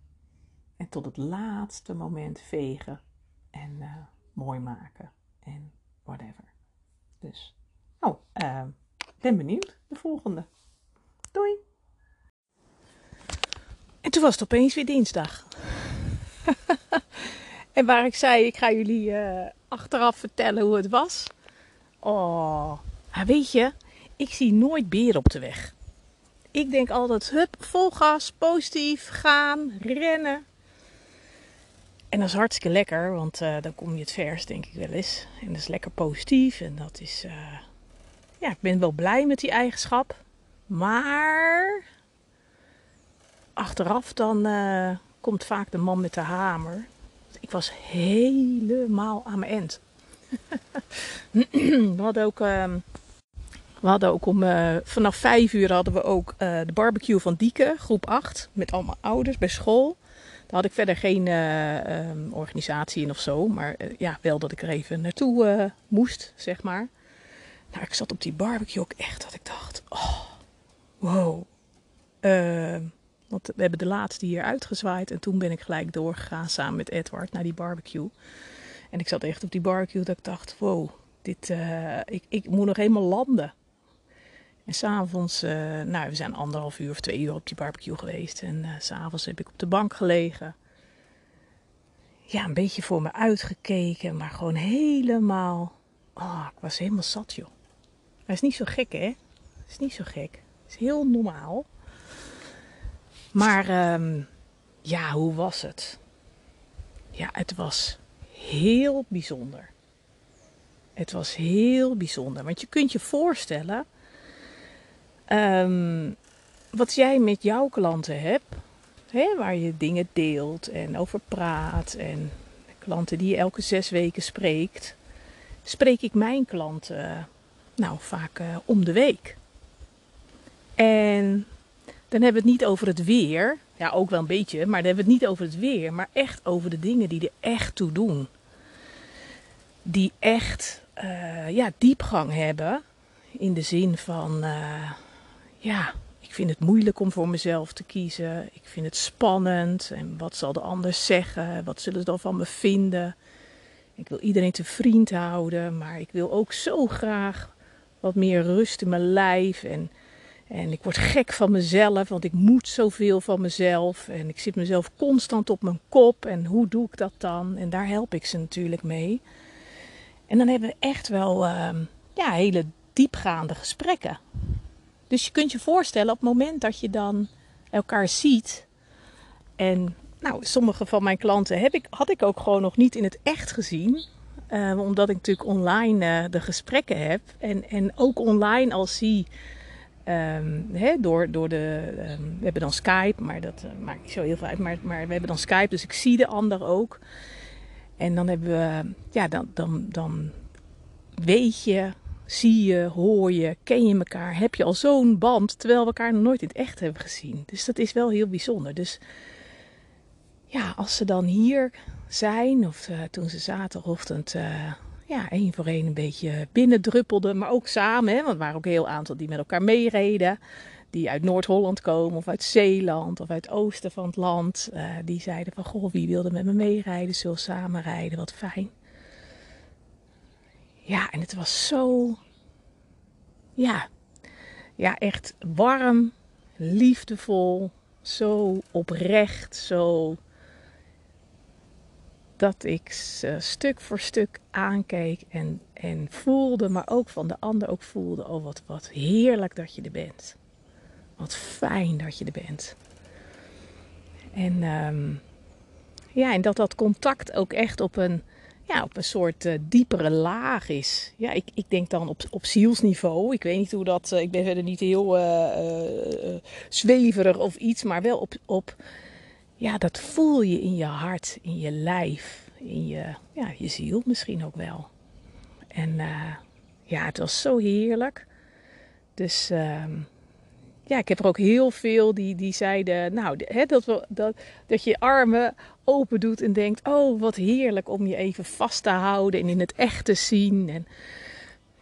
En tot het laatste moment vegen. En uh, mooi maken. En whatever. Dus, oh, ben benieuwd. De volgende. Doei. En toen was het opeens weer dinsdag. En waar ik zei, ik ga jullie uh, achteraf vertellen hoe het was. Oh, maar weet je, ik zie nooit beren op de weg. Ik denk altijd, hup, vol gas, positief, gaan, rennen. En dat is hartstikke lekker, want uh, dan kom je het vers, denk ik wel eens. En dat is lekker positief en dat is, uh, ja, ik ben wel blij met die eigenschap. Maar achteraf dan komt vaak de man met de hamer was helemaal aan mijn end. we hadden ook, uh, we hadden ook om, uh, vanaf vijf uur hadden we ook uh, de barbecue van Dieke, groep 8, met allemaal ouders bij school. Daar had ik verder geen um, organisatie in of zo, maar ja, wel dat ik er even naartoe moest, zeg maar. Nou, ik zat op die barbecue ook echt dat ik dacht, oh, wow. Want we hebben de laatste hier uitgezwaaid. En toen ben ik gelijk doorgegaan samen met Edward naar die barbecue. En ik zat echt op die barbecue dat ik dacht, wow, dit, uh, ik, ik moet nog helemaal landen. En s'avonds, uh, nou, we zijn anderhalf uur of twee uur op die barbecue geweest. En uh, s'avonds heb ik op de bank gelegen. Ja, een beetje voor me uitgekeken, maar gewoon helemaal. Oh, ik was helemaal zat, joh. Hij is niet zo gek, hè? is niet zo gek. is heel normaal. Maar um, ja, hoe was het? Ja, het was heel bijzonder. Het was heel bijzonder. Want je kunt je voorstellen um, wat jij met jouw klanten hebt, waar je dingen deelt en over praat. En klanten die je elke zes weken spreekt, spreek ik mijn klanten nou vaak uh, om de week. En dan hebben we het niet over het weer. Ja, ook wel een beetje, maar dan hebben we het niet over het weer, maar echt over de dingen die er echt toe doen. Die echt uh, ja, diepgang hebben. In de zin van, uh, ja, ik vind het moeilijk om voor mezelf te kiezen. Ik vind het spannend. En wat zal de ander zeggen? Wat zullen ze dan van me vinden? Ik wil iedereen te vriend houden, maar ik wil ook zo graag wat meer rust in mijn lijf. En en ik word gek van mezelf, want ik moet zoveel van mezelf. En ik zit mezelf constant op mijn kop. En hoe doe ik dat dan? En daar help ik ze natuurlijk mee. En dan hebben we echt wel uh, ja, hele diepgaande gesprekken. Dus je kunt je voorstellen op het moment dat je dan elkaar ziet. En nou, sommige van mijn klanten heb ik, had ik ook gewoon nog niet in het echt gezien. Uh, omdat ik natuurlijk online uh, de gesprekken heb. En, en ook online al zie Um, door, door de, um, we hebben dan Skype, maar dat uh, maakt niet zo heel veel uit. Maar, maar we hebben dan Skype, dus ik zie de ander ook. En dan hebben we, ja, dan, dan, dan weet je, zie je, hoor je, ken je elkaar. Heb je al zo'n band, terwijl we elkaar nog nooit in het echt hebben gezien. Dus dat is wel heel bijzonder. Dus ja, als ze dan hier zijn, of uh, toen ze zaterdagochtend uh, ja, één voor één een beetje binnendruppelden. Maar ook samen, hè, want er waren ook een heel aantal die met elkaar meereden. Die uit Noord-Holland komen, of uit Zeeland, of uit het oosten van het land. Uh, die zeiden van, goh, wie wilde met me meerijden? Zullen samen rijden? Wat fijn. Ja, en het was zo... Ja, ja echt warm, liefdevol, zo oprecht, zo dat ik ze stuk voor stuk aankeek en, en voelde, maar ook van de ander ook voelde, oh wat, wat heerlijk dat je er bent. Wat fijn dat je er bent. En um, ja, en dat dat contact ook echt op een, ja, op een soort uh, diepere laag is. Ja, ik, ik denk dan op, op zielsniveau. Ik weet niet hoe dat, uh, ik ben verder niet heel uh, zweverig of iets, maar wel op, op ja, dat voel je in je hart, in je lijf, in je, ja, je ziel misschien ook wel. En uh, ja, het was zo heerlijk. Dus uh, ja, ik heb er ook heel veel die, die zeiden, nou, hè, dat, we, dat, dat je armen open doet en denkt, oh, wat heerlijk om je even vast te houden en in het echt te zien. En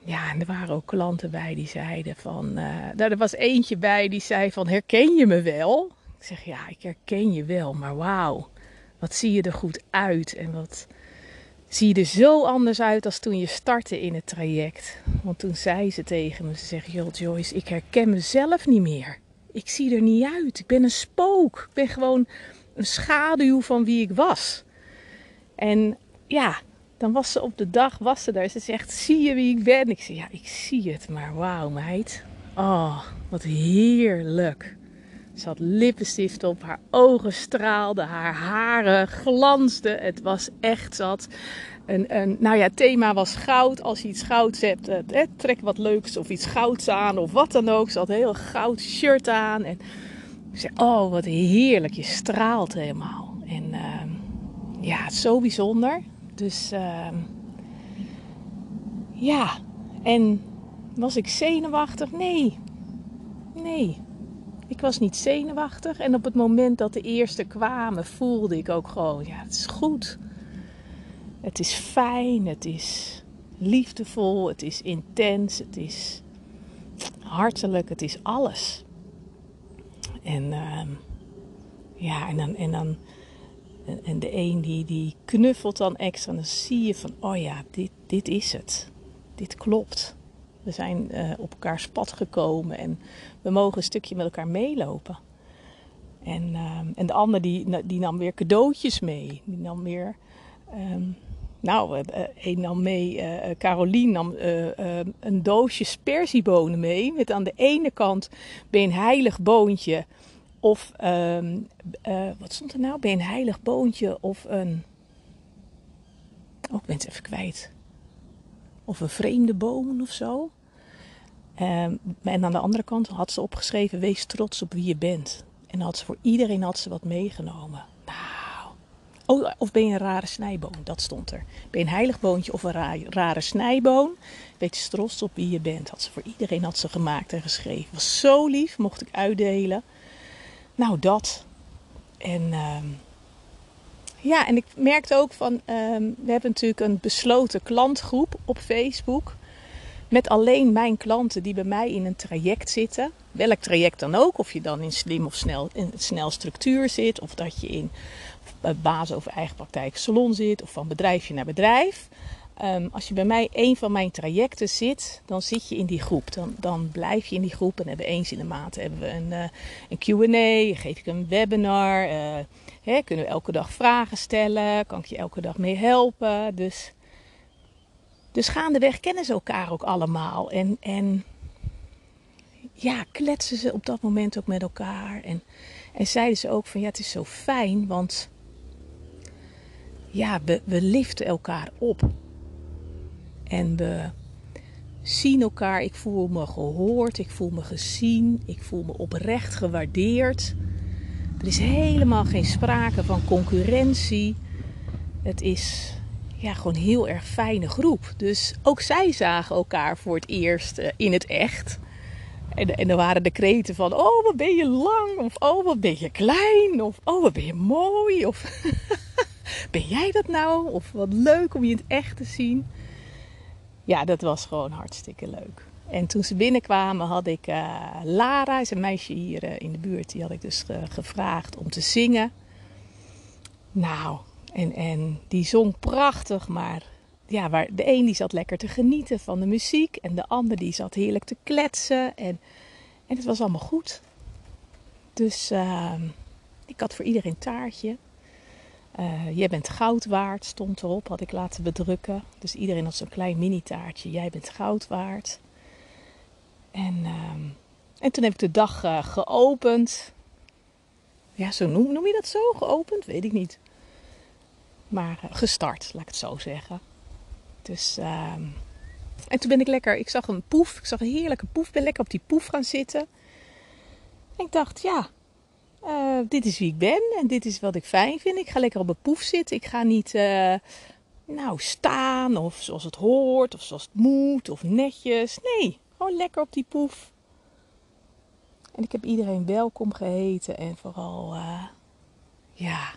ja, en er waren ook klanten bij die zeiden van, uh, nou, er was eentje bij die zei van, herken je me wel? Ik zeg, ja, ik herken je wel, maar wauw, wat zie je er goed uit en wat zie je er zo anders uit als toen je startte in het traject. Want toen zei ze tegen me, ze zegt, joh Joyce, ik herken mezelf niet meer. Ik zie er niet uit, ik ben een spook, ik ben gewoon een schaduw van wie ik was. En ja, dan was ze op de dag, was ze daar. Ze zegt, zie je wie ik ben? Ik zeg, ja, ik zie het, maar wauw meid. Oh, wat heerlijk. Ze had lippenstift op, haar ogen straalden, haar haren glansden. Het was echt, zat. Een, een, nou ja, het thema was goud. Als je iets gouds hebt, trek wat leuks of iets gouds aan of wat dan ook. Ze had een heel goud shirt aan. En ik zei, oh wat heerlijk, je straalt helemaal. En uh, ja, zo bijzonder. Dus uh, ja, en was ik zenuwachtig? Nee, nee. Ik was niet zenuwachtig en op het moment dat de eerste kwamen voelde ik ook gewoon, ja, het is goed. Het is fijn, het is liefdevol, het is intens, het is hartelijk, het is alles. En uh, ja, en dan, en dan en de een die, die knuffelt dan extra en dan zie je van, oh ja, dit, dit is het. dit klopt. We zijn uh, op elkaars pad gekomen en we mogen een stukje met elkaar meelopen. En, uh, en de ander die, die nam weer cadeautjes mee. Die nam weer, um, nou, uh, een nam mee, Carolien nam een doosje sperziebonen mee. Met aan de ene kant ben een heilig boontje of, um, wat stond er nou? Ben een heilig boontje of een, oh ik ben het even kwijt of een vreemde boom of zo. Um, en aan de andere kant had ze opgeschreven: wees trots op wie je bent. En had ze voor iedereen had ze wat meegenomen. Nou, oh, of ben je een rare snijboom? Dat stond er. Ben je een heilig boontje of een rare snijboom? Wees trots op wie je bent. Had ze voor iedereen had ze gemaakt en geschreven. Was zo lief, mocht ik uitdelen. Nou, dat. En um, ja, en ik merkte ook van, um, we hebben natuurlijk een besloten klantgroep op Facebook. Met alleen mijn klanten die bij mij in een traject zitten. Welk traject dan ook. Of je dan in slim of snel, in snel structuur zit. Of dat je in basis over eigen praktijk salon zit. Of van bedrijfje naar bedrijf. Um, als je bij mij een van mijn trajecten zit, dan zit je in die groep. Dan, dan blijf je in die groep. En hebben we eens in de maand hebben we een, uh, een Q&A, geef ik een webinar. Uh, kunnen we elke dag vragen stellen? Kan ik je elke dag mee helpen? Dus, dus gaandeweg kennen ze elkaar ook allemaal. En, en ja, kletsen ze op dat moment ook met elkaar. En, en zeiden ze ook van ja, het is zo fijn, want ja, we, we liften elkaar op. En we zien elkaar. Ik voel me gehoord, ik voel me gezien, ik voel me oprecht gewaardeerd. Er is helemaal geen sprake van concurrentie. Het is ja, gewoon een heel erg fijne groep. Dus ook zij zagen elkaar voor het eerst eh, in het echt. En, en dan waren de kreten van: Oh, wat ben je lang? Of Oh, wat ben je klein? Of Oh, wat ben je mooi? Of Ben jij dat nou? Of wat leuk om je in het echt te zien ja, dat was gewoon hartstikke leuk. En toen ze binnenkwamen had ik uh, Lara, is een meisje hier uh, in de buurt, die had ik dus gevraagd om te zingen. Nou, en, en die zong prachtig, maar ja, waar, de een die zat lekker te genieten van de muziek en de ander die zat heerlijk te kletsen. En, en het was allemaal goed. Dus ehm, ik had voor iedereen taartje. Uh, jij bent goud waard, stond erop, had ik laten bedrukken. Dus iedereen had zo'n klein mini-taartje. Jij bent goud waard. En, uh, en toen heb ik de dag uh, geopend. Ja, zo noem, je dat zo? Geopend? Weet ik niet. Maar eh, gestart, laat ik het zo zeggen. Dus, ehm, en toen ben ik lekker, ik zag een poef, ik zag een heerlijke poef. Ben lekker op die poef gaan zitten. En ik dacht, ja, uh, dit is wie ik ben en dit is wat ik fijn vind. Ik ga lekker op mijn poef zitten. Ik ga niet nou, staan of zoals het hoort of zoals het moet of netjes. Nee, gewoon lekker op die poef. En ik heb iedereen welkom geheten en vooral, uh, ja,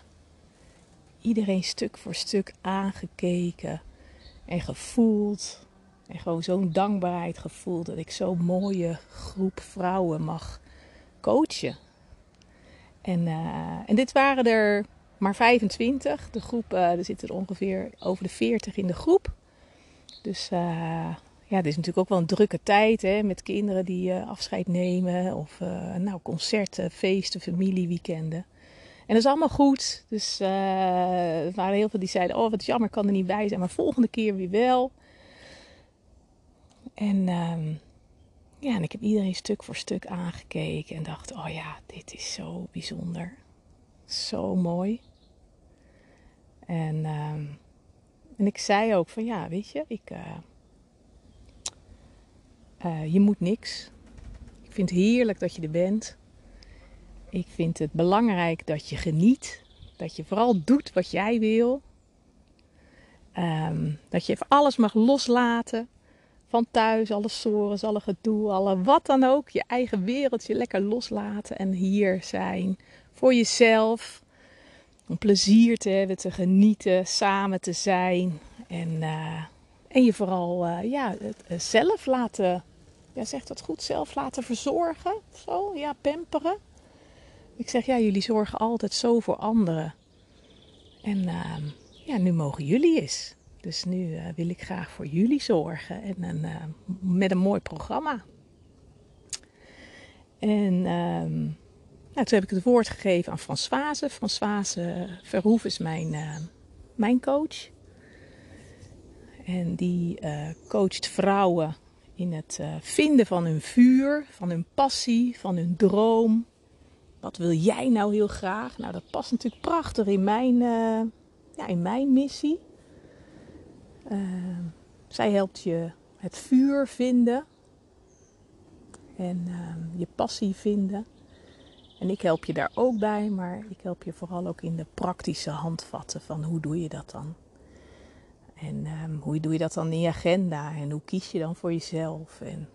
iedereen stuk voor stuk aangekeken en gevoeld. En gewoon zo'n dankbaarheid gevoeld dat ik zo'n mooie groep vrouwen mag coachen. En, uh, en dit waren er maar 25. De groep, uh, er zitten er ongeveer over de 40 in de groep. Dus uh, ja, het is natuurlijk ook wel een drukke tijd hè, met kinderen die afscheid nemen. Of nou, concerten, feesten, familieweekenden. En dat is allemaal goed. Dus er waren heel veel die zeiden: Oh, wat jammer, ik kan er niet bij zijn. Maar volgende keer weer wel. En ehm, ja, en ik heb iedereen stuk voor stuk aangekeken en dacht: oh ja, dit is zo bijzonder. Zo mooi. En, uh, en ik zei ook van ja, weet je, ik, uh, je moet niks. Ik vind het heerlijk dat je er bent. Ik vind het belangrijk dat je geniet. Dat je vooral doet wat jij wil. Um, dat je even alles mag loslaten van thuis, alle sores, alle gedoe, alle wat dan ook. Je eigen wereldje lekker loslaten en hier zijn. Voor jezelf. Om plezier te hebben, te genieten, samen te zijn. En, uh, en je vooral uh, ja, het, zelf laten, ja, zegt dat goed, zelf laten verzorgen. Zo, ja, pamperen. Ik zeg, ja, jullie zorgen altijd zo voor anderen. En uh, ja, nu mogen jullie eens Dus nu wil ik graag voor jullie zorgen en een, met een mooi programma. En ehm, nou, toen heb ik het woord gegeven aan Françoise. Françoise Verhoef is mijn, mijn coach. En die coacht vrouwen in het vinden van hun vuur, van hun passie, van hun droom, wat wil jij nou heel graag? Nou, dat past natuurlijk prachtig in mijn, uh, ja, in mijn missie. Uh, zij helpt je het vuur vinden en uh, je passie vinden. En ik help je daar ook bij, maar ik help je vooral ook in de praktische handvatten van hoe doe je dat dan? En ehm, hoe doe je dat dan in je agenda? En hoe kies je dan voor jezelf? En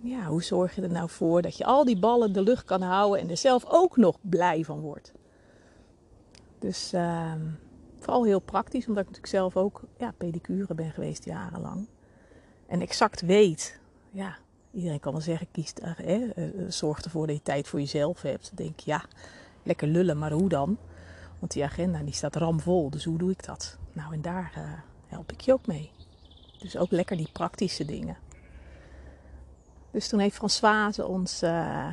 ja, hoe zorg je er nou voor dat je al die ballen de lucht kan houden en er zelf ook nog blij van wordt? Dus uh, vooral heel praktisch, omdat ik natuurlijk zelf ook ja, pedicure ben geweest jarenlang. En exact weet, ja, iedereen kan wel zeggen, kies, eh, eh, zorg ervoor dat je tijd voor jezelf hebt. Dan denk ja, lekker lullen, maar hoe dan? Want die agenda die staat ramvol, dus hoe doe ik dat? Nou, en daar uh, help ik je ook mee. Dus ook lekker die praktische dingen. Dus toen heeft Françoise ons uh,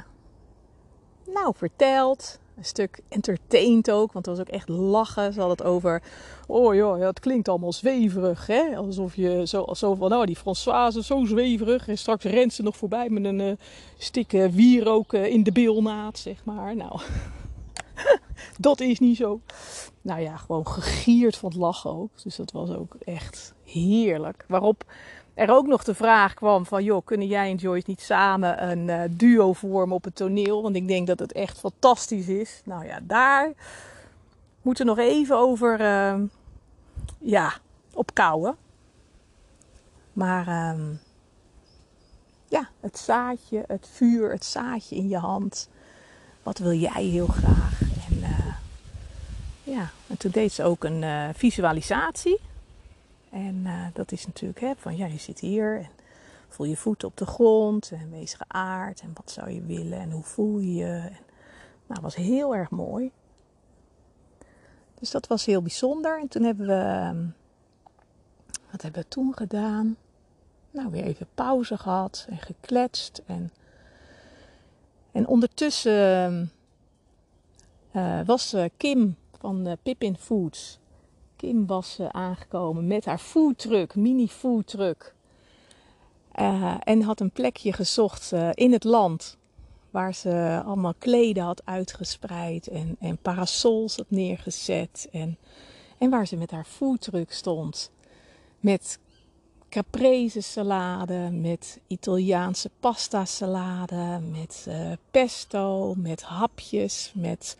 nou, verteld. Een stuk entertained ook, want het was ook echt lachen. Ze had het over, oh ja, het klinkt allemaal zweverig. Hè? Alsof je zo, zo van, nou die Françoise zo zweverig. En straks rent ze nog voorbij met een uh, stik uh, wierook in de bilnaad, zeg maar. Nou, dat is niet zo. Nou ja, gewoon gegierd van het lachen ook. Dus dat was ook echt heerlijk. Waarop er ook nog de vraag kwam van, joh, kunnen jij en Joyce niet samen een uh, duo vormen op het toneel? Want ik denk dat het echt fantastisch is. Nou ja, daar moeten we nog even over, uh, ja, op kouwen. Maar uh, ja, het zaadje, het vuur, het zaadje in je hand. Wat wil jij heel graag? Eh, ja, en toen deed ze ook een uh, visualisatie. En uh, dat is natuurlijk hè, van ja, je zit hier en voel je voeten op de grond en wees geaard en wat zou je willen en hoe voel je je. Nou, was heel erg mooi. Dus dat was heel bijzonder. En toen hebben we, ehm, wat hebben we toen gedaan? Nou, weer even pauze gehad en gekletst. En, en ondertussen uh, was uh, Kim van uh, Pippin Foods Kim was uh, aangekomen met haar foodtruck, mini foodtruck. Uh, en had een plekje gezocht in het land waar ze allemaal kleden had uitgespreid en, en parasols had neergezet. En, en waar ze met haar foodtruck stond. Met caprese salade, met Italiaanse pasta salade, met pesto, met hapjes, met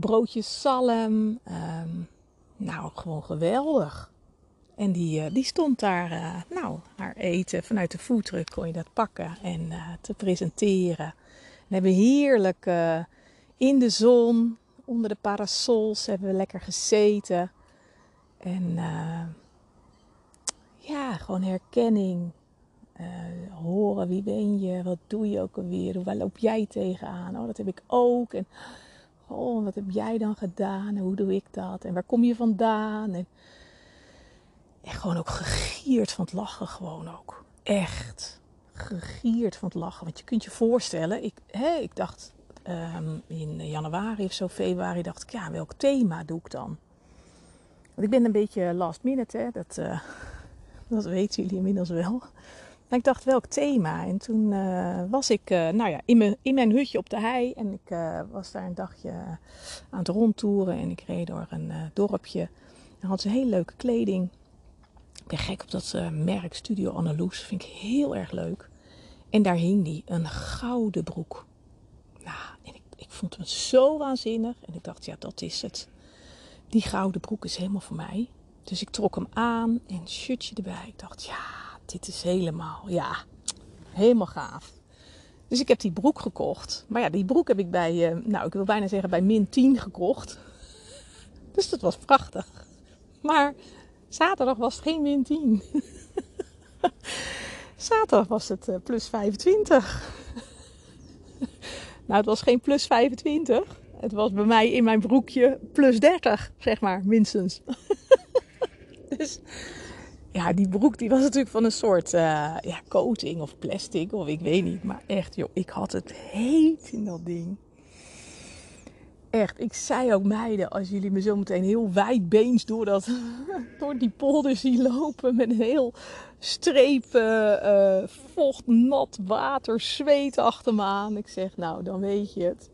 broodjes salm. Um, nou, gewoon geweldig. En die, uh, die stond daar, uh, nou, haar eten vanuit de foodtruck kon je dat pakken en te presenteren. We hebben heerlijk in de zon, onder de parasols, hebben we lekker gezeten. En ja, gewoon herkenning. horen, wie ben je? Wat doe je ook alweer? Waar loop jij tegenaan? Oh, dat heb ik ook. En Oh, wat heb jij dan gedaan? En hoe doe ik dat? En waar kom je vandaan? En, gewoon ook gegierd van het lachen, gewoon ook. Echt gegierd van het lachen. Want je kunt je voorstellen, ik, hè, ik dacht um, in januari of zo, februari, dacht ik, ja, welk thema doe ik dan? Want ik ben een beetje last minute, hè? Dat, uh, dat weten jullie inmiddels wel. Maar ik dacht, welk thema? En toen uh, was ik uh, nou ja, in, mijn, in mijn hutje op de hei. En ik uh, was daar een dagje aan het rondtoeren. En ik reed door een dorpje. En had ze hele leuke kleding. Ik ben gek op dat merk Studio Annaloes. Vind ik heel erg leuk. En daar hing die, een gouden broek. Nou, en ik, ik vond hem zo waanzinnig. En ik dacht, ja, dat is het. Die gouden broek is helemaal voor mij. Dus ik trok hem aan en shirtje erbij. Ik dacht, ja dit is helemaal, ja, helemaal gaaf. Dus ik heb die broek gekocht. Maar ja, die broek heb ik bij, uh, nou ik wil bijna zeggen bij min 10 gekocht. Dus dat was prachtig. Maar zaterdag was het geen min 10. zaterdag was het uh, plus 25. nou, het was geen plus 25. Het was bij mij in mijn broekje plus 30, zeg maar, minstens. dus ja, die broek die was natuurlijk van een soort uh, ja, coating of plastic of ik weet niet. Maar echt joh, ik had het heet in dat ding. Echt, ik zei ook meiden, als jullie me zo meteen heel wijdbeens door, dat, door die polder zien lopen met een heel streep uh, vocht, nat water, zweet achter me aan. Ik zeg, nou, dan weet je het.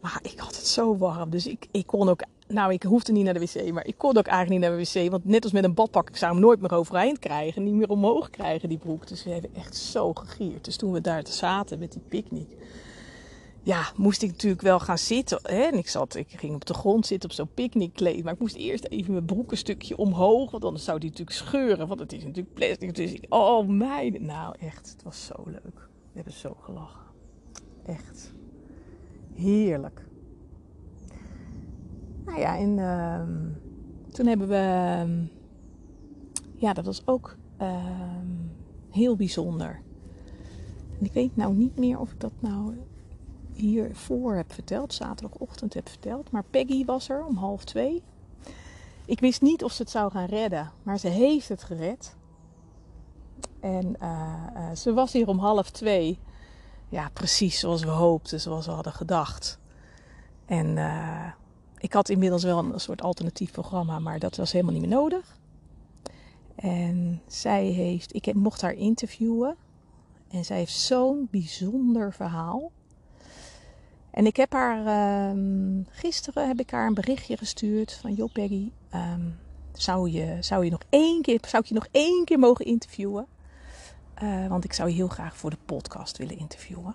Maar ik had het zo warm, dus ik, ik kon ook nou, ik hoefde niet naar de wc, maar ik kon ook eigenlijk niet naar de wc. Want net als met een badpak, ik zou hem nooit meer overeind krijgen. Niet meer omhoog krijgen, die broek. Dus we hebben echt zo gegierd. Dus toen we daar zaten met die picknick. Ja, moest ik natuurlijk wel gaan zitten. Hè? En ik, zat, ik ging op de grond zitten op zo'n picknickkleed. Maar ik moest eerst even mijn broek een stukje omhoog. Want anders zou die natuurlijk scheuren. Want het is natuurlijk plastic. Dus oh meiden. Nou echt, het was zo leuk. We hebben zo gelachen. Echt. Heerlijk. Nou ja, en uh, toen hebben we. Ehm, ja, dat was ook uh, heel bijzonder. En ik weet nou niet meer of ik dat nou hiervoor heb verteld, zaterdagochtend heb verteld. Maar Peggy was er om half twee. Ik wist niet of ze het zou gaan redden, maar ze heeft het gered. En uh, ze was hier om half twee. Ja, precies zoals we hoopten, zoals we hadden gedacht. En uh, ik had inmiddels wel een soort alternatief programma, maar dat was helemaal niet meer nodig. En zij heeft, ik mocht haar interviewen. En zij heeft zo'n bijzonder verhaal. En ik heb haar, um, gisteren heb ik haar een berichtje gestuurd van, joh Peggy, um, zou, je, zou, je nog één keer, zou ik je nog één keer mogen interviewen? Uh, want ik zou je heel graag voor de podcast willen interviewen.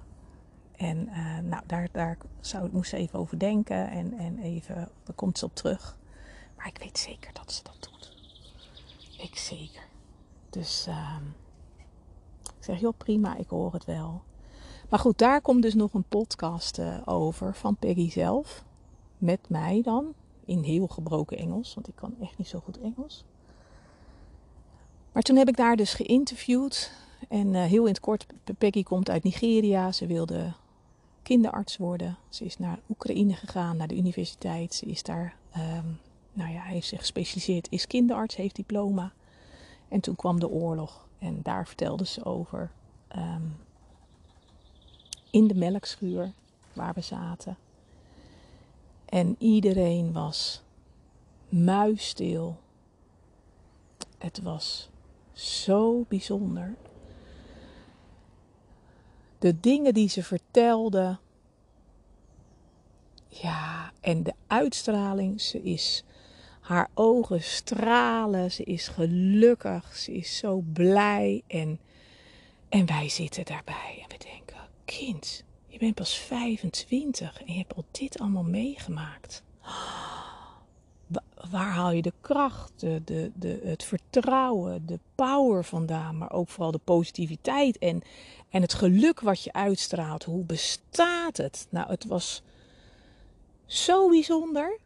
En uh, nou, daar, daar zou, moest ze even over denken en, en even, daar komt ze op terug. Maar ik weet zeker dat ze dat doet. Ik zeker. Dus uh, ik zeg, joh prima, ik hoor het wel. Maar goed, daar komt dus nog een podcast uh, over van Peggy zelf. Met mij dan, in heel gebroken Engels, want ik kan echt niet zo goed Engels. Maar toen heb ik daar dus geïnterviewd. En uh, heel in het kort, Peggy komt uit Nigeria. Ze wilde kinderarts worden. Ze is naar Oekraïne gegaan, naar de universiteit. Ze is daar, um, nou ja, heeft zich gespecialiseerd, is kinderarts, heeft diploma. En toen kwam de oorlog en daar vertelde ze over. Um, in de melkschuur waar we zaten. En iedereen was muisstil. Het was zo bijzonder de dingen die ze vertelde. Ja, en de uitstraling, ze is. Haar ogen stralen, ze is gelukkig, ze is zo blij. En, en wij zitten daarbij en we denken: Kind, je bent pas 25 en je hebt al dit allemaal meegemaakt. Waar haal je de kracht, de, de, de, het vertrouwen, de power vandaan, maar ook vooral de positiviteit en, en het geluk wat je uitstraalt, hoe bestaat het? Nou, het was zo bijzonder.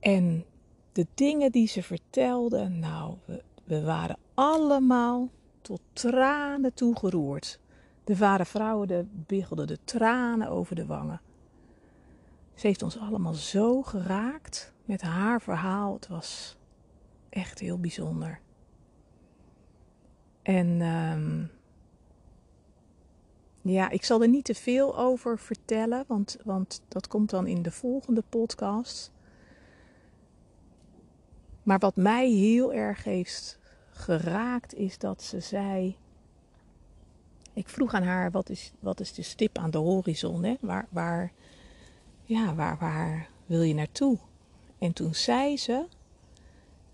En de dingen die ze vertelde, nou, we, waren allemaal tot tranen toegeroerd. De waren vrouwen de, biggelden de tranen over de wangen. Ze heeft ons allemaal zo geraakt met haar verhaal. Het was echt heel bijzonder. En um, ja, ik zal er niet te veel over vertellen, want, want dat komt dan in de volgende podcast. Maar wat mij heel erg heeft geraakt is dat ze zei. Ik vroeg aan haar: wat is, wat is de stip aan de horizon? Hè? Waar, waar, ja, waar, waar wil je naartoe? En toen zei ze: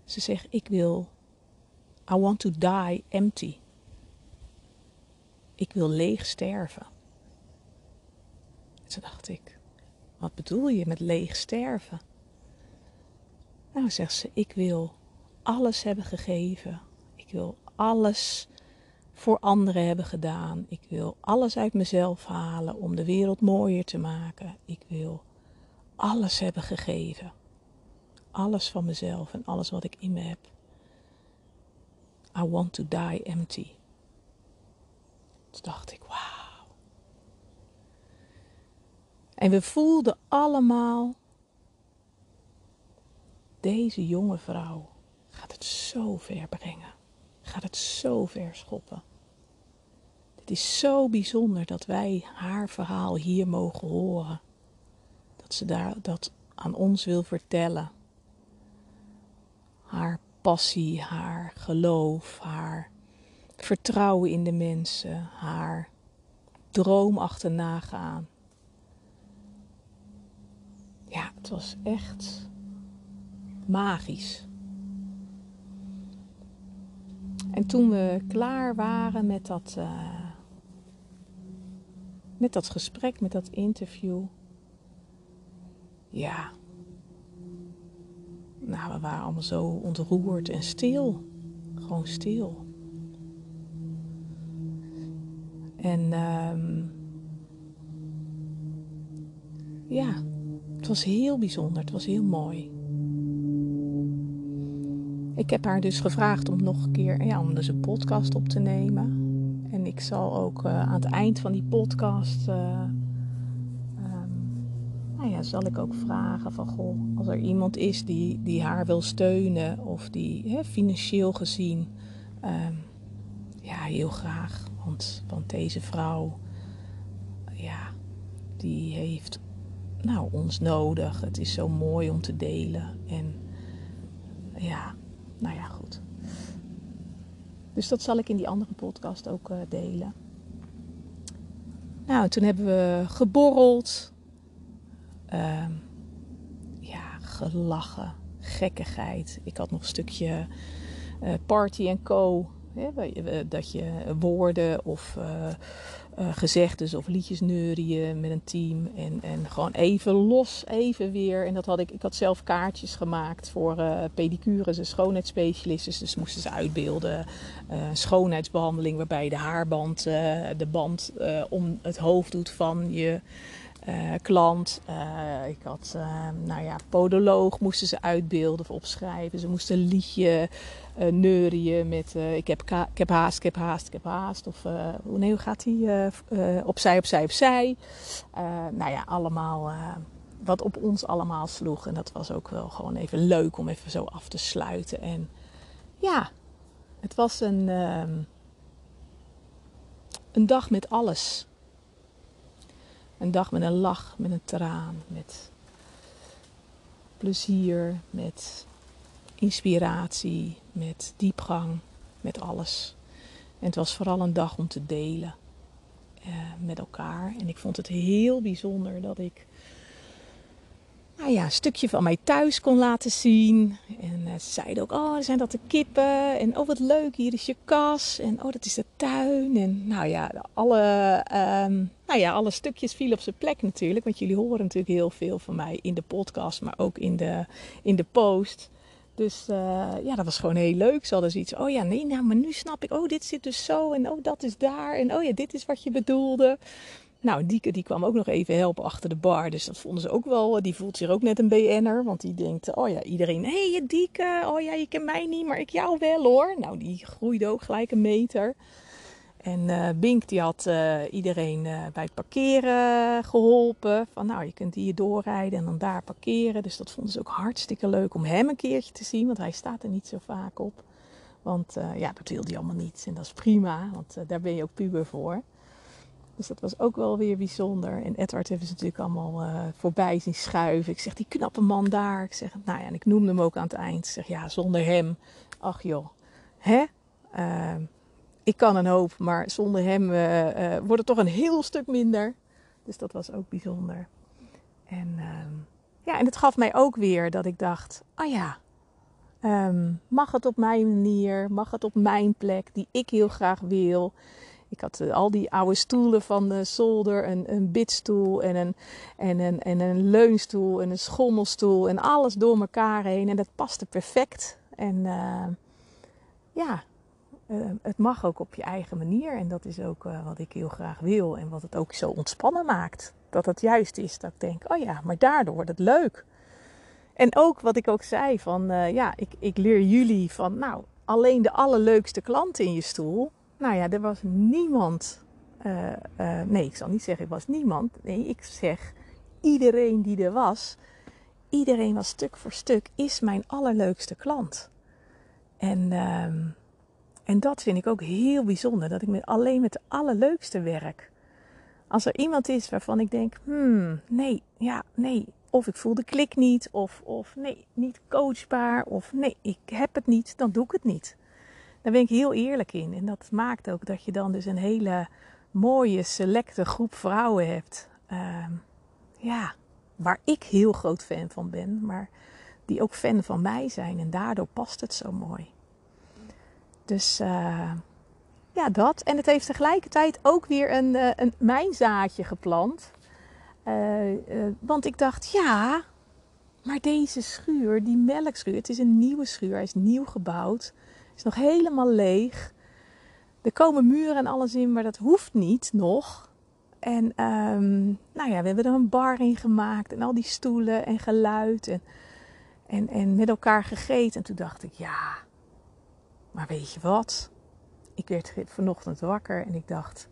Ze zegt: Ik wil. I want to die empty. Ik wil leeg sterven. toen dacht ik, wat bedoel je met leeg sterven? Nou, zegt ze, ik wil alles hebben gegeven. Ik wil alles voor anderen hebben gedaan. Ik wil alles uit mezelf halen om de wereld mooier te maken. Ik wil alles hebben gegeven. Alles van mezelf en alles wat ik in me heb. I want to die empty. Toen dacht ik, wauw. En we voelden allemaal, deze jonge vrouw gaat het zo ver brengen. Gaat het zo ver schoppen. Het is zo bijzonder dat wij haar verhaal hier mogen horen. Dat ze daar, dat aan ons wil vertellen. Haar passie, haar geloof, haar vertrouwen in de mensen, haar droom achterna gaan. Ja, het was echt magisch. En toen we klaar waren met dat, uh, met dat gesprek, met dat interview, ja, nou, we waren allemaal zo ontroerd en stil. Gewoon stil. En um, ja, het was heel bijzonder. Het was heel mooi. Ik heb haar dus gevraagd om nog een keer ja, om dus een podcast op te nemen. En ik zal ook uh, aan het eind van die podcast. Uh, nou ja, zal ik ook vragen van goh, als er iemand is die, die haar wil steunen of die hè, financieel gezien, um, ja, heel graag. Want, want deze vrouw, ja, die heeft nou, ons nodig. Het is zo mooi om te delen. En ja, nou ja, goed. Dus dat zal ik in die andere podcast ook uh, delen. Nou, toen hebben we geborreld. Uh, ja, gelachen. Gekkigheid. Ik had nog een stukje uh, party en co. Hè, dat je woorden of uh, gezegdes of liedjes neurien met een team. En, en gewoon even los, even weer. En dat had ik, ik had zelf kaartjes gemaakt voor pedicures en schoonheidsspecialisten. Dus moesten ze uitbeelden. Schoonheidsbehandeling waarbij je de haarband, de band om het hoofd doet van je uh, klant. Uh, ik had, uh, nou ja, podoloog moesten ze uitbeelden of opschrijven. Ze moesten een liedje neurien met ik, heb ik heb haast, ik heb haast, ik heb haast. Of hoe, nee, hoe gaat die? opzij, opzij, opzij. nou ja, allemaal wat op ons allemaal sloeg. En dat was ook wel gewoon even leuk om even zo af te sluiten. En ja, het was een, ehm, een dag met alles. Een dag met een lach, met een traan, met plezier, met inspiratie, met diepgang, met alles. En het was vooral een dag om te delen eh, met elkaar. En ik vond het heel bijzonder dat ik nou ja, een stukje van mij thuis kon laten zien. En uh, ze zeiden ook, oh, zijn dat de kippen? En oh, wat leuk, hier is je kas. En oh, dat is de tuin. En nou ja, alle, um, nou ja, alle stukjes vielen op zijn plek natuurlijk. Want jullie horen natuurlijk heel veel van mij in de podcast, maar ook in de, in de post. Dus uh, ja, dat was gewoon heel leuk. Ze hadden zoiets, oh ja, nee, nou, maar nu snap ik, oh, dit zit dus zo. En oh, dat is daar. En oh ja, dit is wat je bedoelde. Nou, Dieke die kwam ook nog even helpen achter de bar. Dus dat vonden ze ook wel. Die voelt zich ook net een BN'er. Want die denkt, oh ja, iedereen... Hé, hey, Dieke. Oh ja, je kent mij niet, maar ik jou wel hoor. Nou, die groeide ook gelijk een meter. En uh, Bink die had uh, iedereen bij het parkeren geholpen. Van nou, je kunt hier doorrijden en dan daar parkeren. Dus dat vonden ze ook hartstikke leuk om hem een keertje te zien. Want hij staat er niet zo vaak op. Want ja, dat wilde hij allemaal niet. En dat is prima, want daar ben je ook puber voor. Dus dat was ook wel weer bijzonder. En Edward hebben ze natuurlijk allemaal uh, voorbij zien schuiven. Ik zeg, die knappe man daar. Ik zeg, nou ja, en ik noemde hem ook aan het eind. Ik zeg, ja, zonder hem. Ach joh, hè? Uh, ik kan een hoop, maar zonder hem uh, wordt het toch een heel stuk minder. Dus dat was ook bijzonder. En ehm, ja, en het gaf mij ook weer dat ik dacht, oh ja, um, mag het op mijn manier, mag het op mijn plek die ik heel graag wil. Ik had uh, al die oude stoelen van de zolder, een, een bidstoel en een, en, een, en een leunstoel en een schommelstoel en alles door elkaar heen. En dat paste perfect. En uh, ja, uh, het mag ook op je eigen manier. En dat is ook wat ik heel graag wil en wat het ook zo ontspannen maakt. Dat het juist is dat ik denk, oh ja, maar daardoor wordt het leuk. En ook wat ik ook zei van, ja, ik, ik leer jullie van, nou, alleen de allerleukste klant in je stoel nou ja, er was niemand. Uh, uh, nee, ik zal niet zeggen, er was niemand. Nee, ik zeg iedereen die er was. Iedereen was stuk voor stuk, is mijn allerleukste klant. En, ehm, en dat vind ik ook heel bijzonder. Dat ik met, alleen met de allerleukste werk. Als er iemand is waarvan ik denk, hmm, nee, ja, nee. Of ik voel de klik niet, of, of nee, niet coachbaar, of nee, ik heb het niet, dan doe ik het niet. Daar ben ik heel eerlijk in. En dat maakt ook dat je dan dus een hele mooie, selecte groep vrouwen hebt. Ehm, ja, waar ik heel groot fan van ben, maar die ook fan van mij zijn. En daardoor past het zo mooi. Dus uh, ja, dat. En het heeft tegelijkertijd ook weer een, uh, een mijnzaadje geplant. Uh, want ik dacht, ja, maar deze schuur, die melkschuur, het is een nieuwe schuur. Hij is nieuw gebouwd. Is nog helemaal leeg. Er komen muren en alles in, maar dat hoeft niet nog. En um, nou ja, we hebben er een bar in gemaakt en al die stoelen en geluid en, en, en met elkaar gegeten. En toen dacht ik, ja, maar weet je wat? Ik werd vanochtend wakker en ik dacht,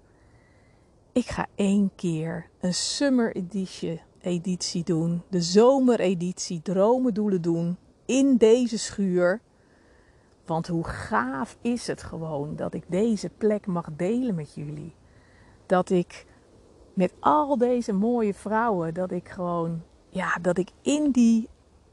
ik ga één keer een summer editie, editie doen, de zomereditie, dromen doelen doen in deze schuur. Want hoe gaaf is het gewoon dat ik deze plek mag delen met jullie. Dat ik met al deze mooie vrouwen, dat ik gewoon, ja, dat ik in die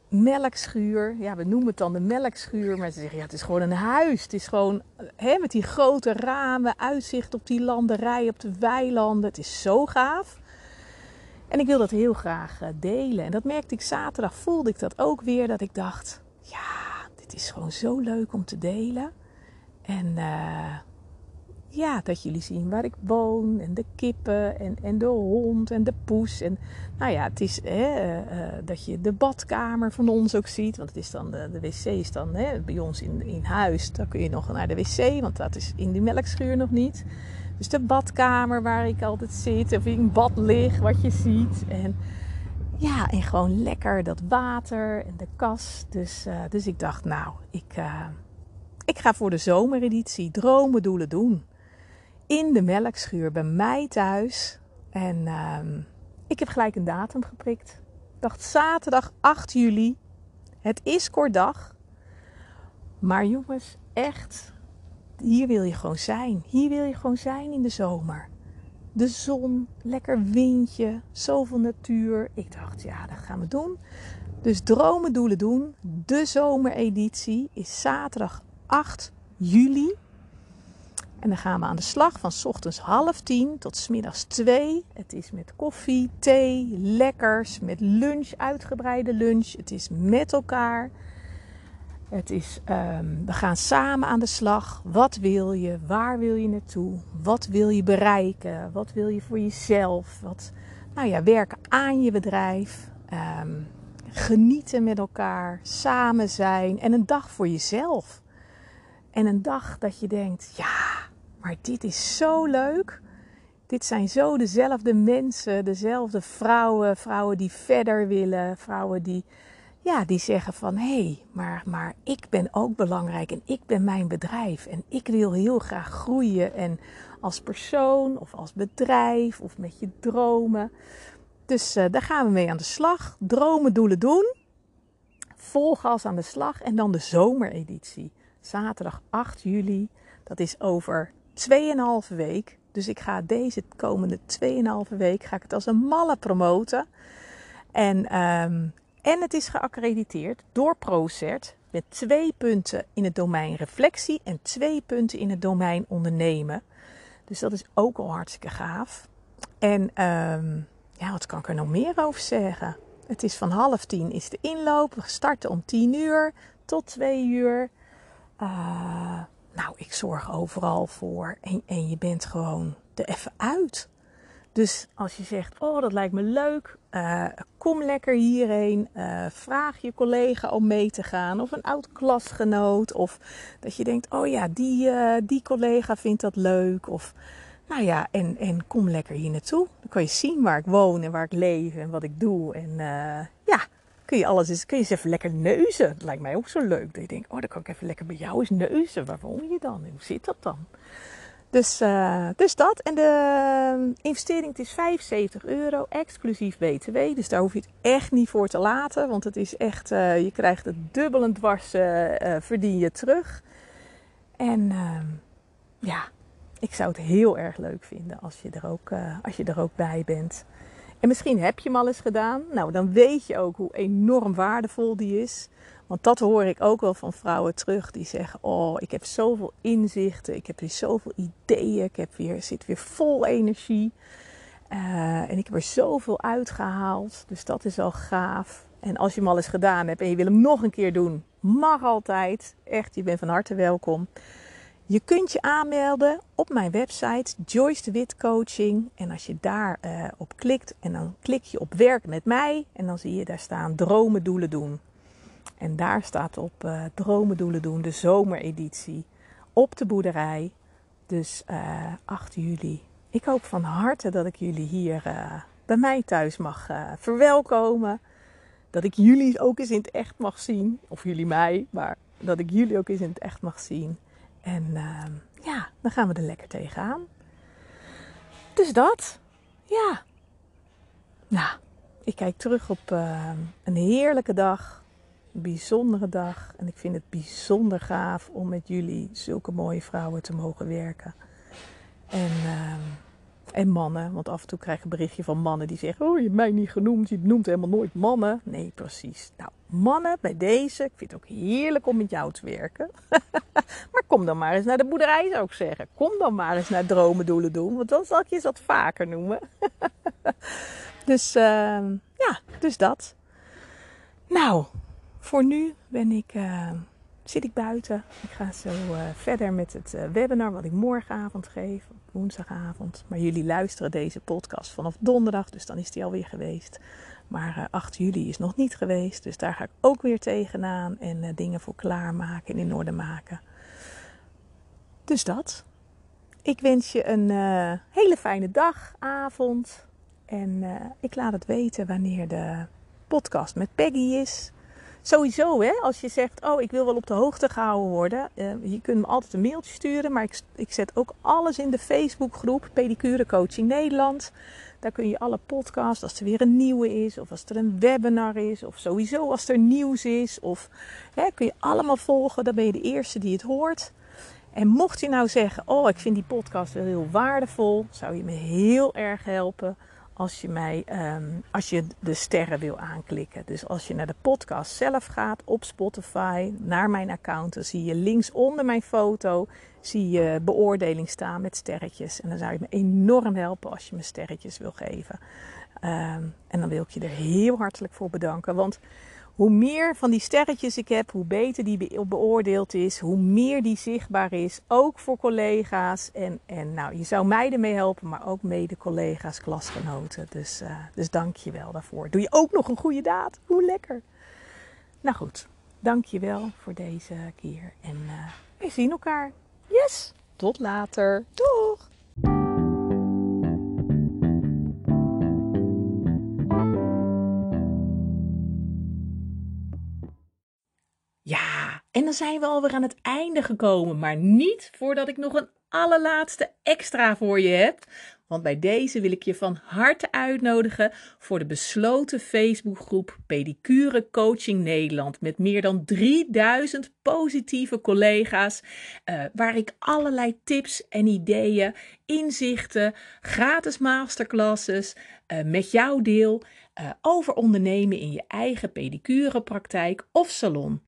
melkschuur, ja, we noemen het dan de melkschuur, maar ze zeggen ja, het is gewoon een huis. Het is gewoon hè, met die grote ramen, uitzicht op die landerij, op de weilanden. Het is zo gaaf. En ik wil dat heel graag eh, delen. En dat merkte ik zaterdag, voelde ik dat ook weer, dat ik dacht, ja, dit is gewoon zo leuk om te delen. En uh, ja, dat jullie zien waar ik woon en de kippen en, en de hond en de poes. En nou ja, het is hè, uh, dat je de badkamer van ons ook ziet. Want het is dan de, de wc is dan bij ons in, in huis. Dan kun je nog naar de wc, want dat is in die melkschuur nog niet. Dus de badkamer waar ik altijd zit of in bad lig, wat je ziet. En ja, en gewoon lekker dat water en de kas. Dus, uh, dus ik dacht, nou, ik, uh, ik ga voor de zomereditie dromen, doelen doen. In de melkschuur bij mij thuis. En uh, ik heb gelijk een datum geprikt. Ik dacht zaterdag 8 juli. Het is kort dag. Maar jongens, echt, hier wil je gewoon zijn. Hier wil je gewoon zijn in de zomer de zon, lekker windje, zoveel natuur. Ik dacht, ja, dat gaan we doen. Dus dromen, doelen doen. De zomereditie is zaterdag 8 juli. En dan gaan we aan de slag van ochtends half tien tot s middags twee. Het is met koffie, thee, lekkers, met lunch, uitgebreide lunch. Het is met elkaar. Het is, um, we gaan samen aan de slag. Wat wil je? Waar wil je naartoe? Wat wil je bereiken? Wat wil je voor jezelf? Wat, nou ja, werken aan je bedrijf. Um, genieten met elkaar. Samen zijn. En een dag voor jezelf. En een dag dat je denkt, ja, maar dit is zo leuk. Dit zijn zo dezelfde mensen, dezelfde vrouwen. Vrouwen die verder willen. Vrouwen die ja, die zeggen van hé, hey, maar, maar ik ben ook belangrijk en ik ben mijn bedrijf en ik wil heel graag groeien en als persoon of als bedrijf of met je dromen. Dus uh, daar gaan we mee aan de slag. Dromen, doelen doen. Vol gas aan de slag en dan de zomereditie. Zaterdag 8 juli. Dat is over 2,5 week. Dus ik ga deze komende 2,5 week ga ik het als een malle promoten. En um, en het is geaccrediteerd door ProCert met twee punten in het domein reflectie en twee punten in het domein ondernemen. Dus dat is ook al hartstikke gaaf. En um, ja, wat kan ik er nog meer over zeggen? Het is van half tien is de inloop. We starten om tien uur tot twee uur. Uh, nou, ik zorg overal voor. En, en je bent gewoon er even uit. Dus als je zegt, oh dat lijkt me leuk, uh, kom lekker hierheen. Uh, vraag je collega om mee te gaan of een oud klasgenoot. Of dat je denkt, oh ja, die, uh, die collega vindt dat leuk. Of nou ja, en, en kom lekker hier naartoe. Dan kan je zien waar ik woon en waar ik leef en wat ik doe. En ja, kun je alles eens, kun je eens even lekker neuzen. Dat lijkt mij ook zo leuk. Dat je denkt, oh dan kan ik even lekker bij jou eens neuzen. Waar woon je dan? Hoe zit dat dan? Dus, uh, dus dat. En de investering het is 75 euro, exclusief BTW. Dus daar hoef je het echt niet voor te laten. Want het is echt, uh, je krijgt het dubbel en dwars, uh, verdien je terug. En ehm, ja, ik zou het heel erg leuk vinden als je, er ook, als je er ook bij bent. En misschien heb je hem al eens gedaan. Nou, dan weet je ook hoe enorm waardevol die is. Want dat hoor ik ook wel van vrouwen terug die zeggen: Oh, ik heb zoveel inzichten, ik heb weer zoveel ideeën, ik heb weer, zit weer vol energie. Uh, en ik heb er zoveel uitgehaald. Dus dat is al gaaf. En als je hem al eens gedaan hebt en je wil hem nog een keer doen, mag altijd. Echt, je bent van harte welkom. Je kunt je aanmelden op mijn website Joyce de Wit Coaching. En als je daar uh, op klikt en dan klik je op werk met mij. En dan zie je daar staan dromen, doelen doen. En daar staat op uh, dromen, doelen doen, de zomereditie. Op de boerderij. Dus uh, eh, 8 juli. Ik hoop van harte dat ik jullie hier bij mij thuis mag verwelkomen. Dat ik jullie ook eens in het echt mag zien. Of jullie mij, maar dat ik jullie ook eens in het echt mag zien. En uh, ja, dan gaan we er lekker tegenaan. Dus dat. Ja. Nou, ik kijk terug op een heerlijke dag. Bijzondere dag. En ik vind het bijzonder gaaf om met jullie, zulke mooie vrouwen, te mogen werken. En... Uh, en mannen, want af en toe krijg ik berichtje van mannen die zeggen: Oh, je hebt mij niet genoemd, je noemt helemaal nooit mannen. Nee, precies. Nou, mannen bij deze, ik vind het ook heerlijk om met jou te werken. maar kom dan maar eens naar de boerderij, zou ik zeggen. Kom dan maar eens naar dromen, doelen doen, want dan zal ik je wat vaker noemen. dus uh, ja, dus dat. Nou, voor nu ben ik. Uh, zit ik buiten. Ik ga zo uh, verder met het uh, webinar wat ik morgenavond geef, woensdagavond. Maar jullie luisteren deze podcast vanaf donderdag, dus dan is die alweer geweest. Maar uh, eh, 8 juli is nog niet geweest, dus daar ga ik ook weer tegenaan en dingen voor klaarmaken en in orde maken. Dus dat. Ik wens je een hele fijne dag, avond. En ik laat het weten wanneer de podcast met Peggy is. Sowieso, hè, als je zegt, oh, ik wil wel op de hoogte gehouden worden. Uh, je kunt me altijd een mailtje sturen, maar ik, ik zet ook alles in de Facebookgroep Pedicure Coaching Nederland. Daar kun je alle podcasts, als er weer een nieuwe is, of als er een webinar is, of sowieso als er nieuws is, of hè, kun je allemaal volgen. Dan ben je de eerste die het hoort. En mocht je nou zeggen, oh, ik vind die podcast wel heel waardevol, zou je me heel erg helpen als je mij, um, als je de sterren wil aanklikken. Dus als je naar de podcast zelf gaat op Spotify, naar mijn account, dan zie je links onder mijn foto, zie je beoordeling staan met sterretjes. En dan zou je me enorm helpen als je me sterretjes wil geven. Um, en dan wil ik je er heel hartelijk voor bedanken, want hoe meer van die sterretjes ik heb, hoe beter die beoordeeld is, hoe meer die zichtbaar is, ook voor collega's. En, en nou, je zou mij ermee helpen, maar ook mede collega's, klasgenoten. Dus, uh, dus dank je wel daarvoor. Doe je ook nog een goede daad? Hoe lekker. Nou goed, dank je wel voor deze keer. En uh, we zien elkaar. Yes, tot later. Doeg! En dan zijn we alweer aan het einde gekomen, maar niet voordat ik nog een allerlaatste extra voor je heb. Want bij deze wil ik je van harte uitnodigen voor de besloten Facebookgroep Pedicure Coaching Nederland. Met meer dan 3000 positieve collega's. Uh, waar ik allerlei tips en ideeën, inzichten, gratis masterclasses uh, met jou deel. Uh, over ondernemen in je eigen pedicurepraktijk of salon.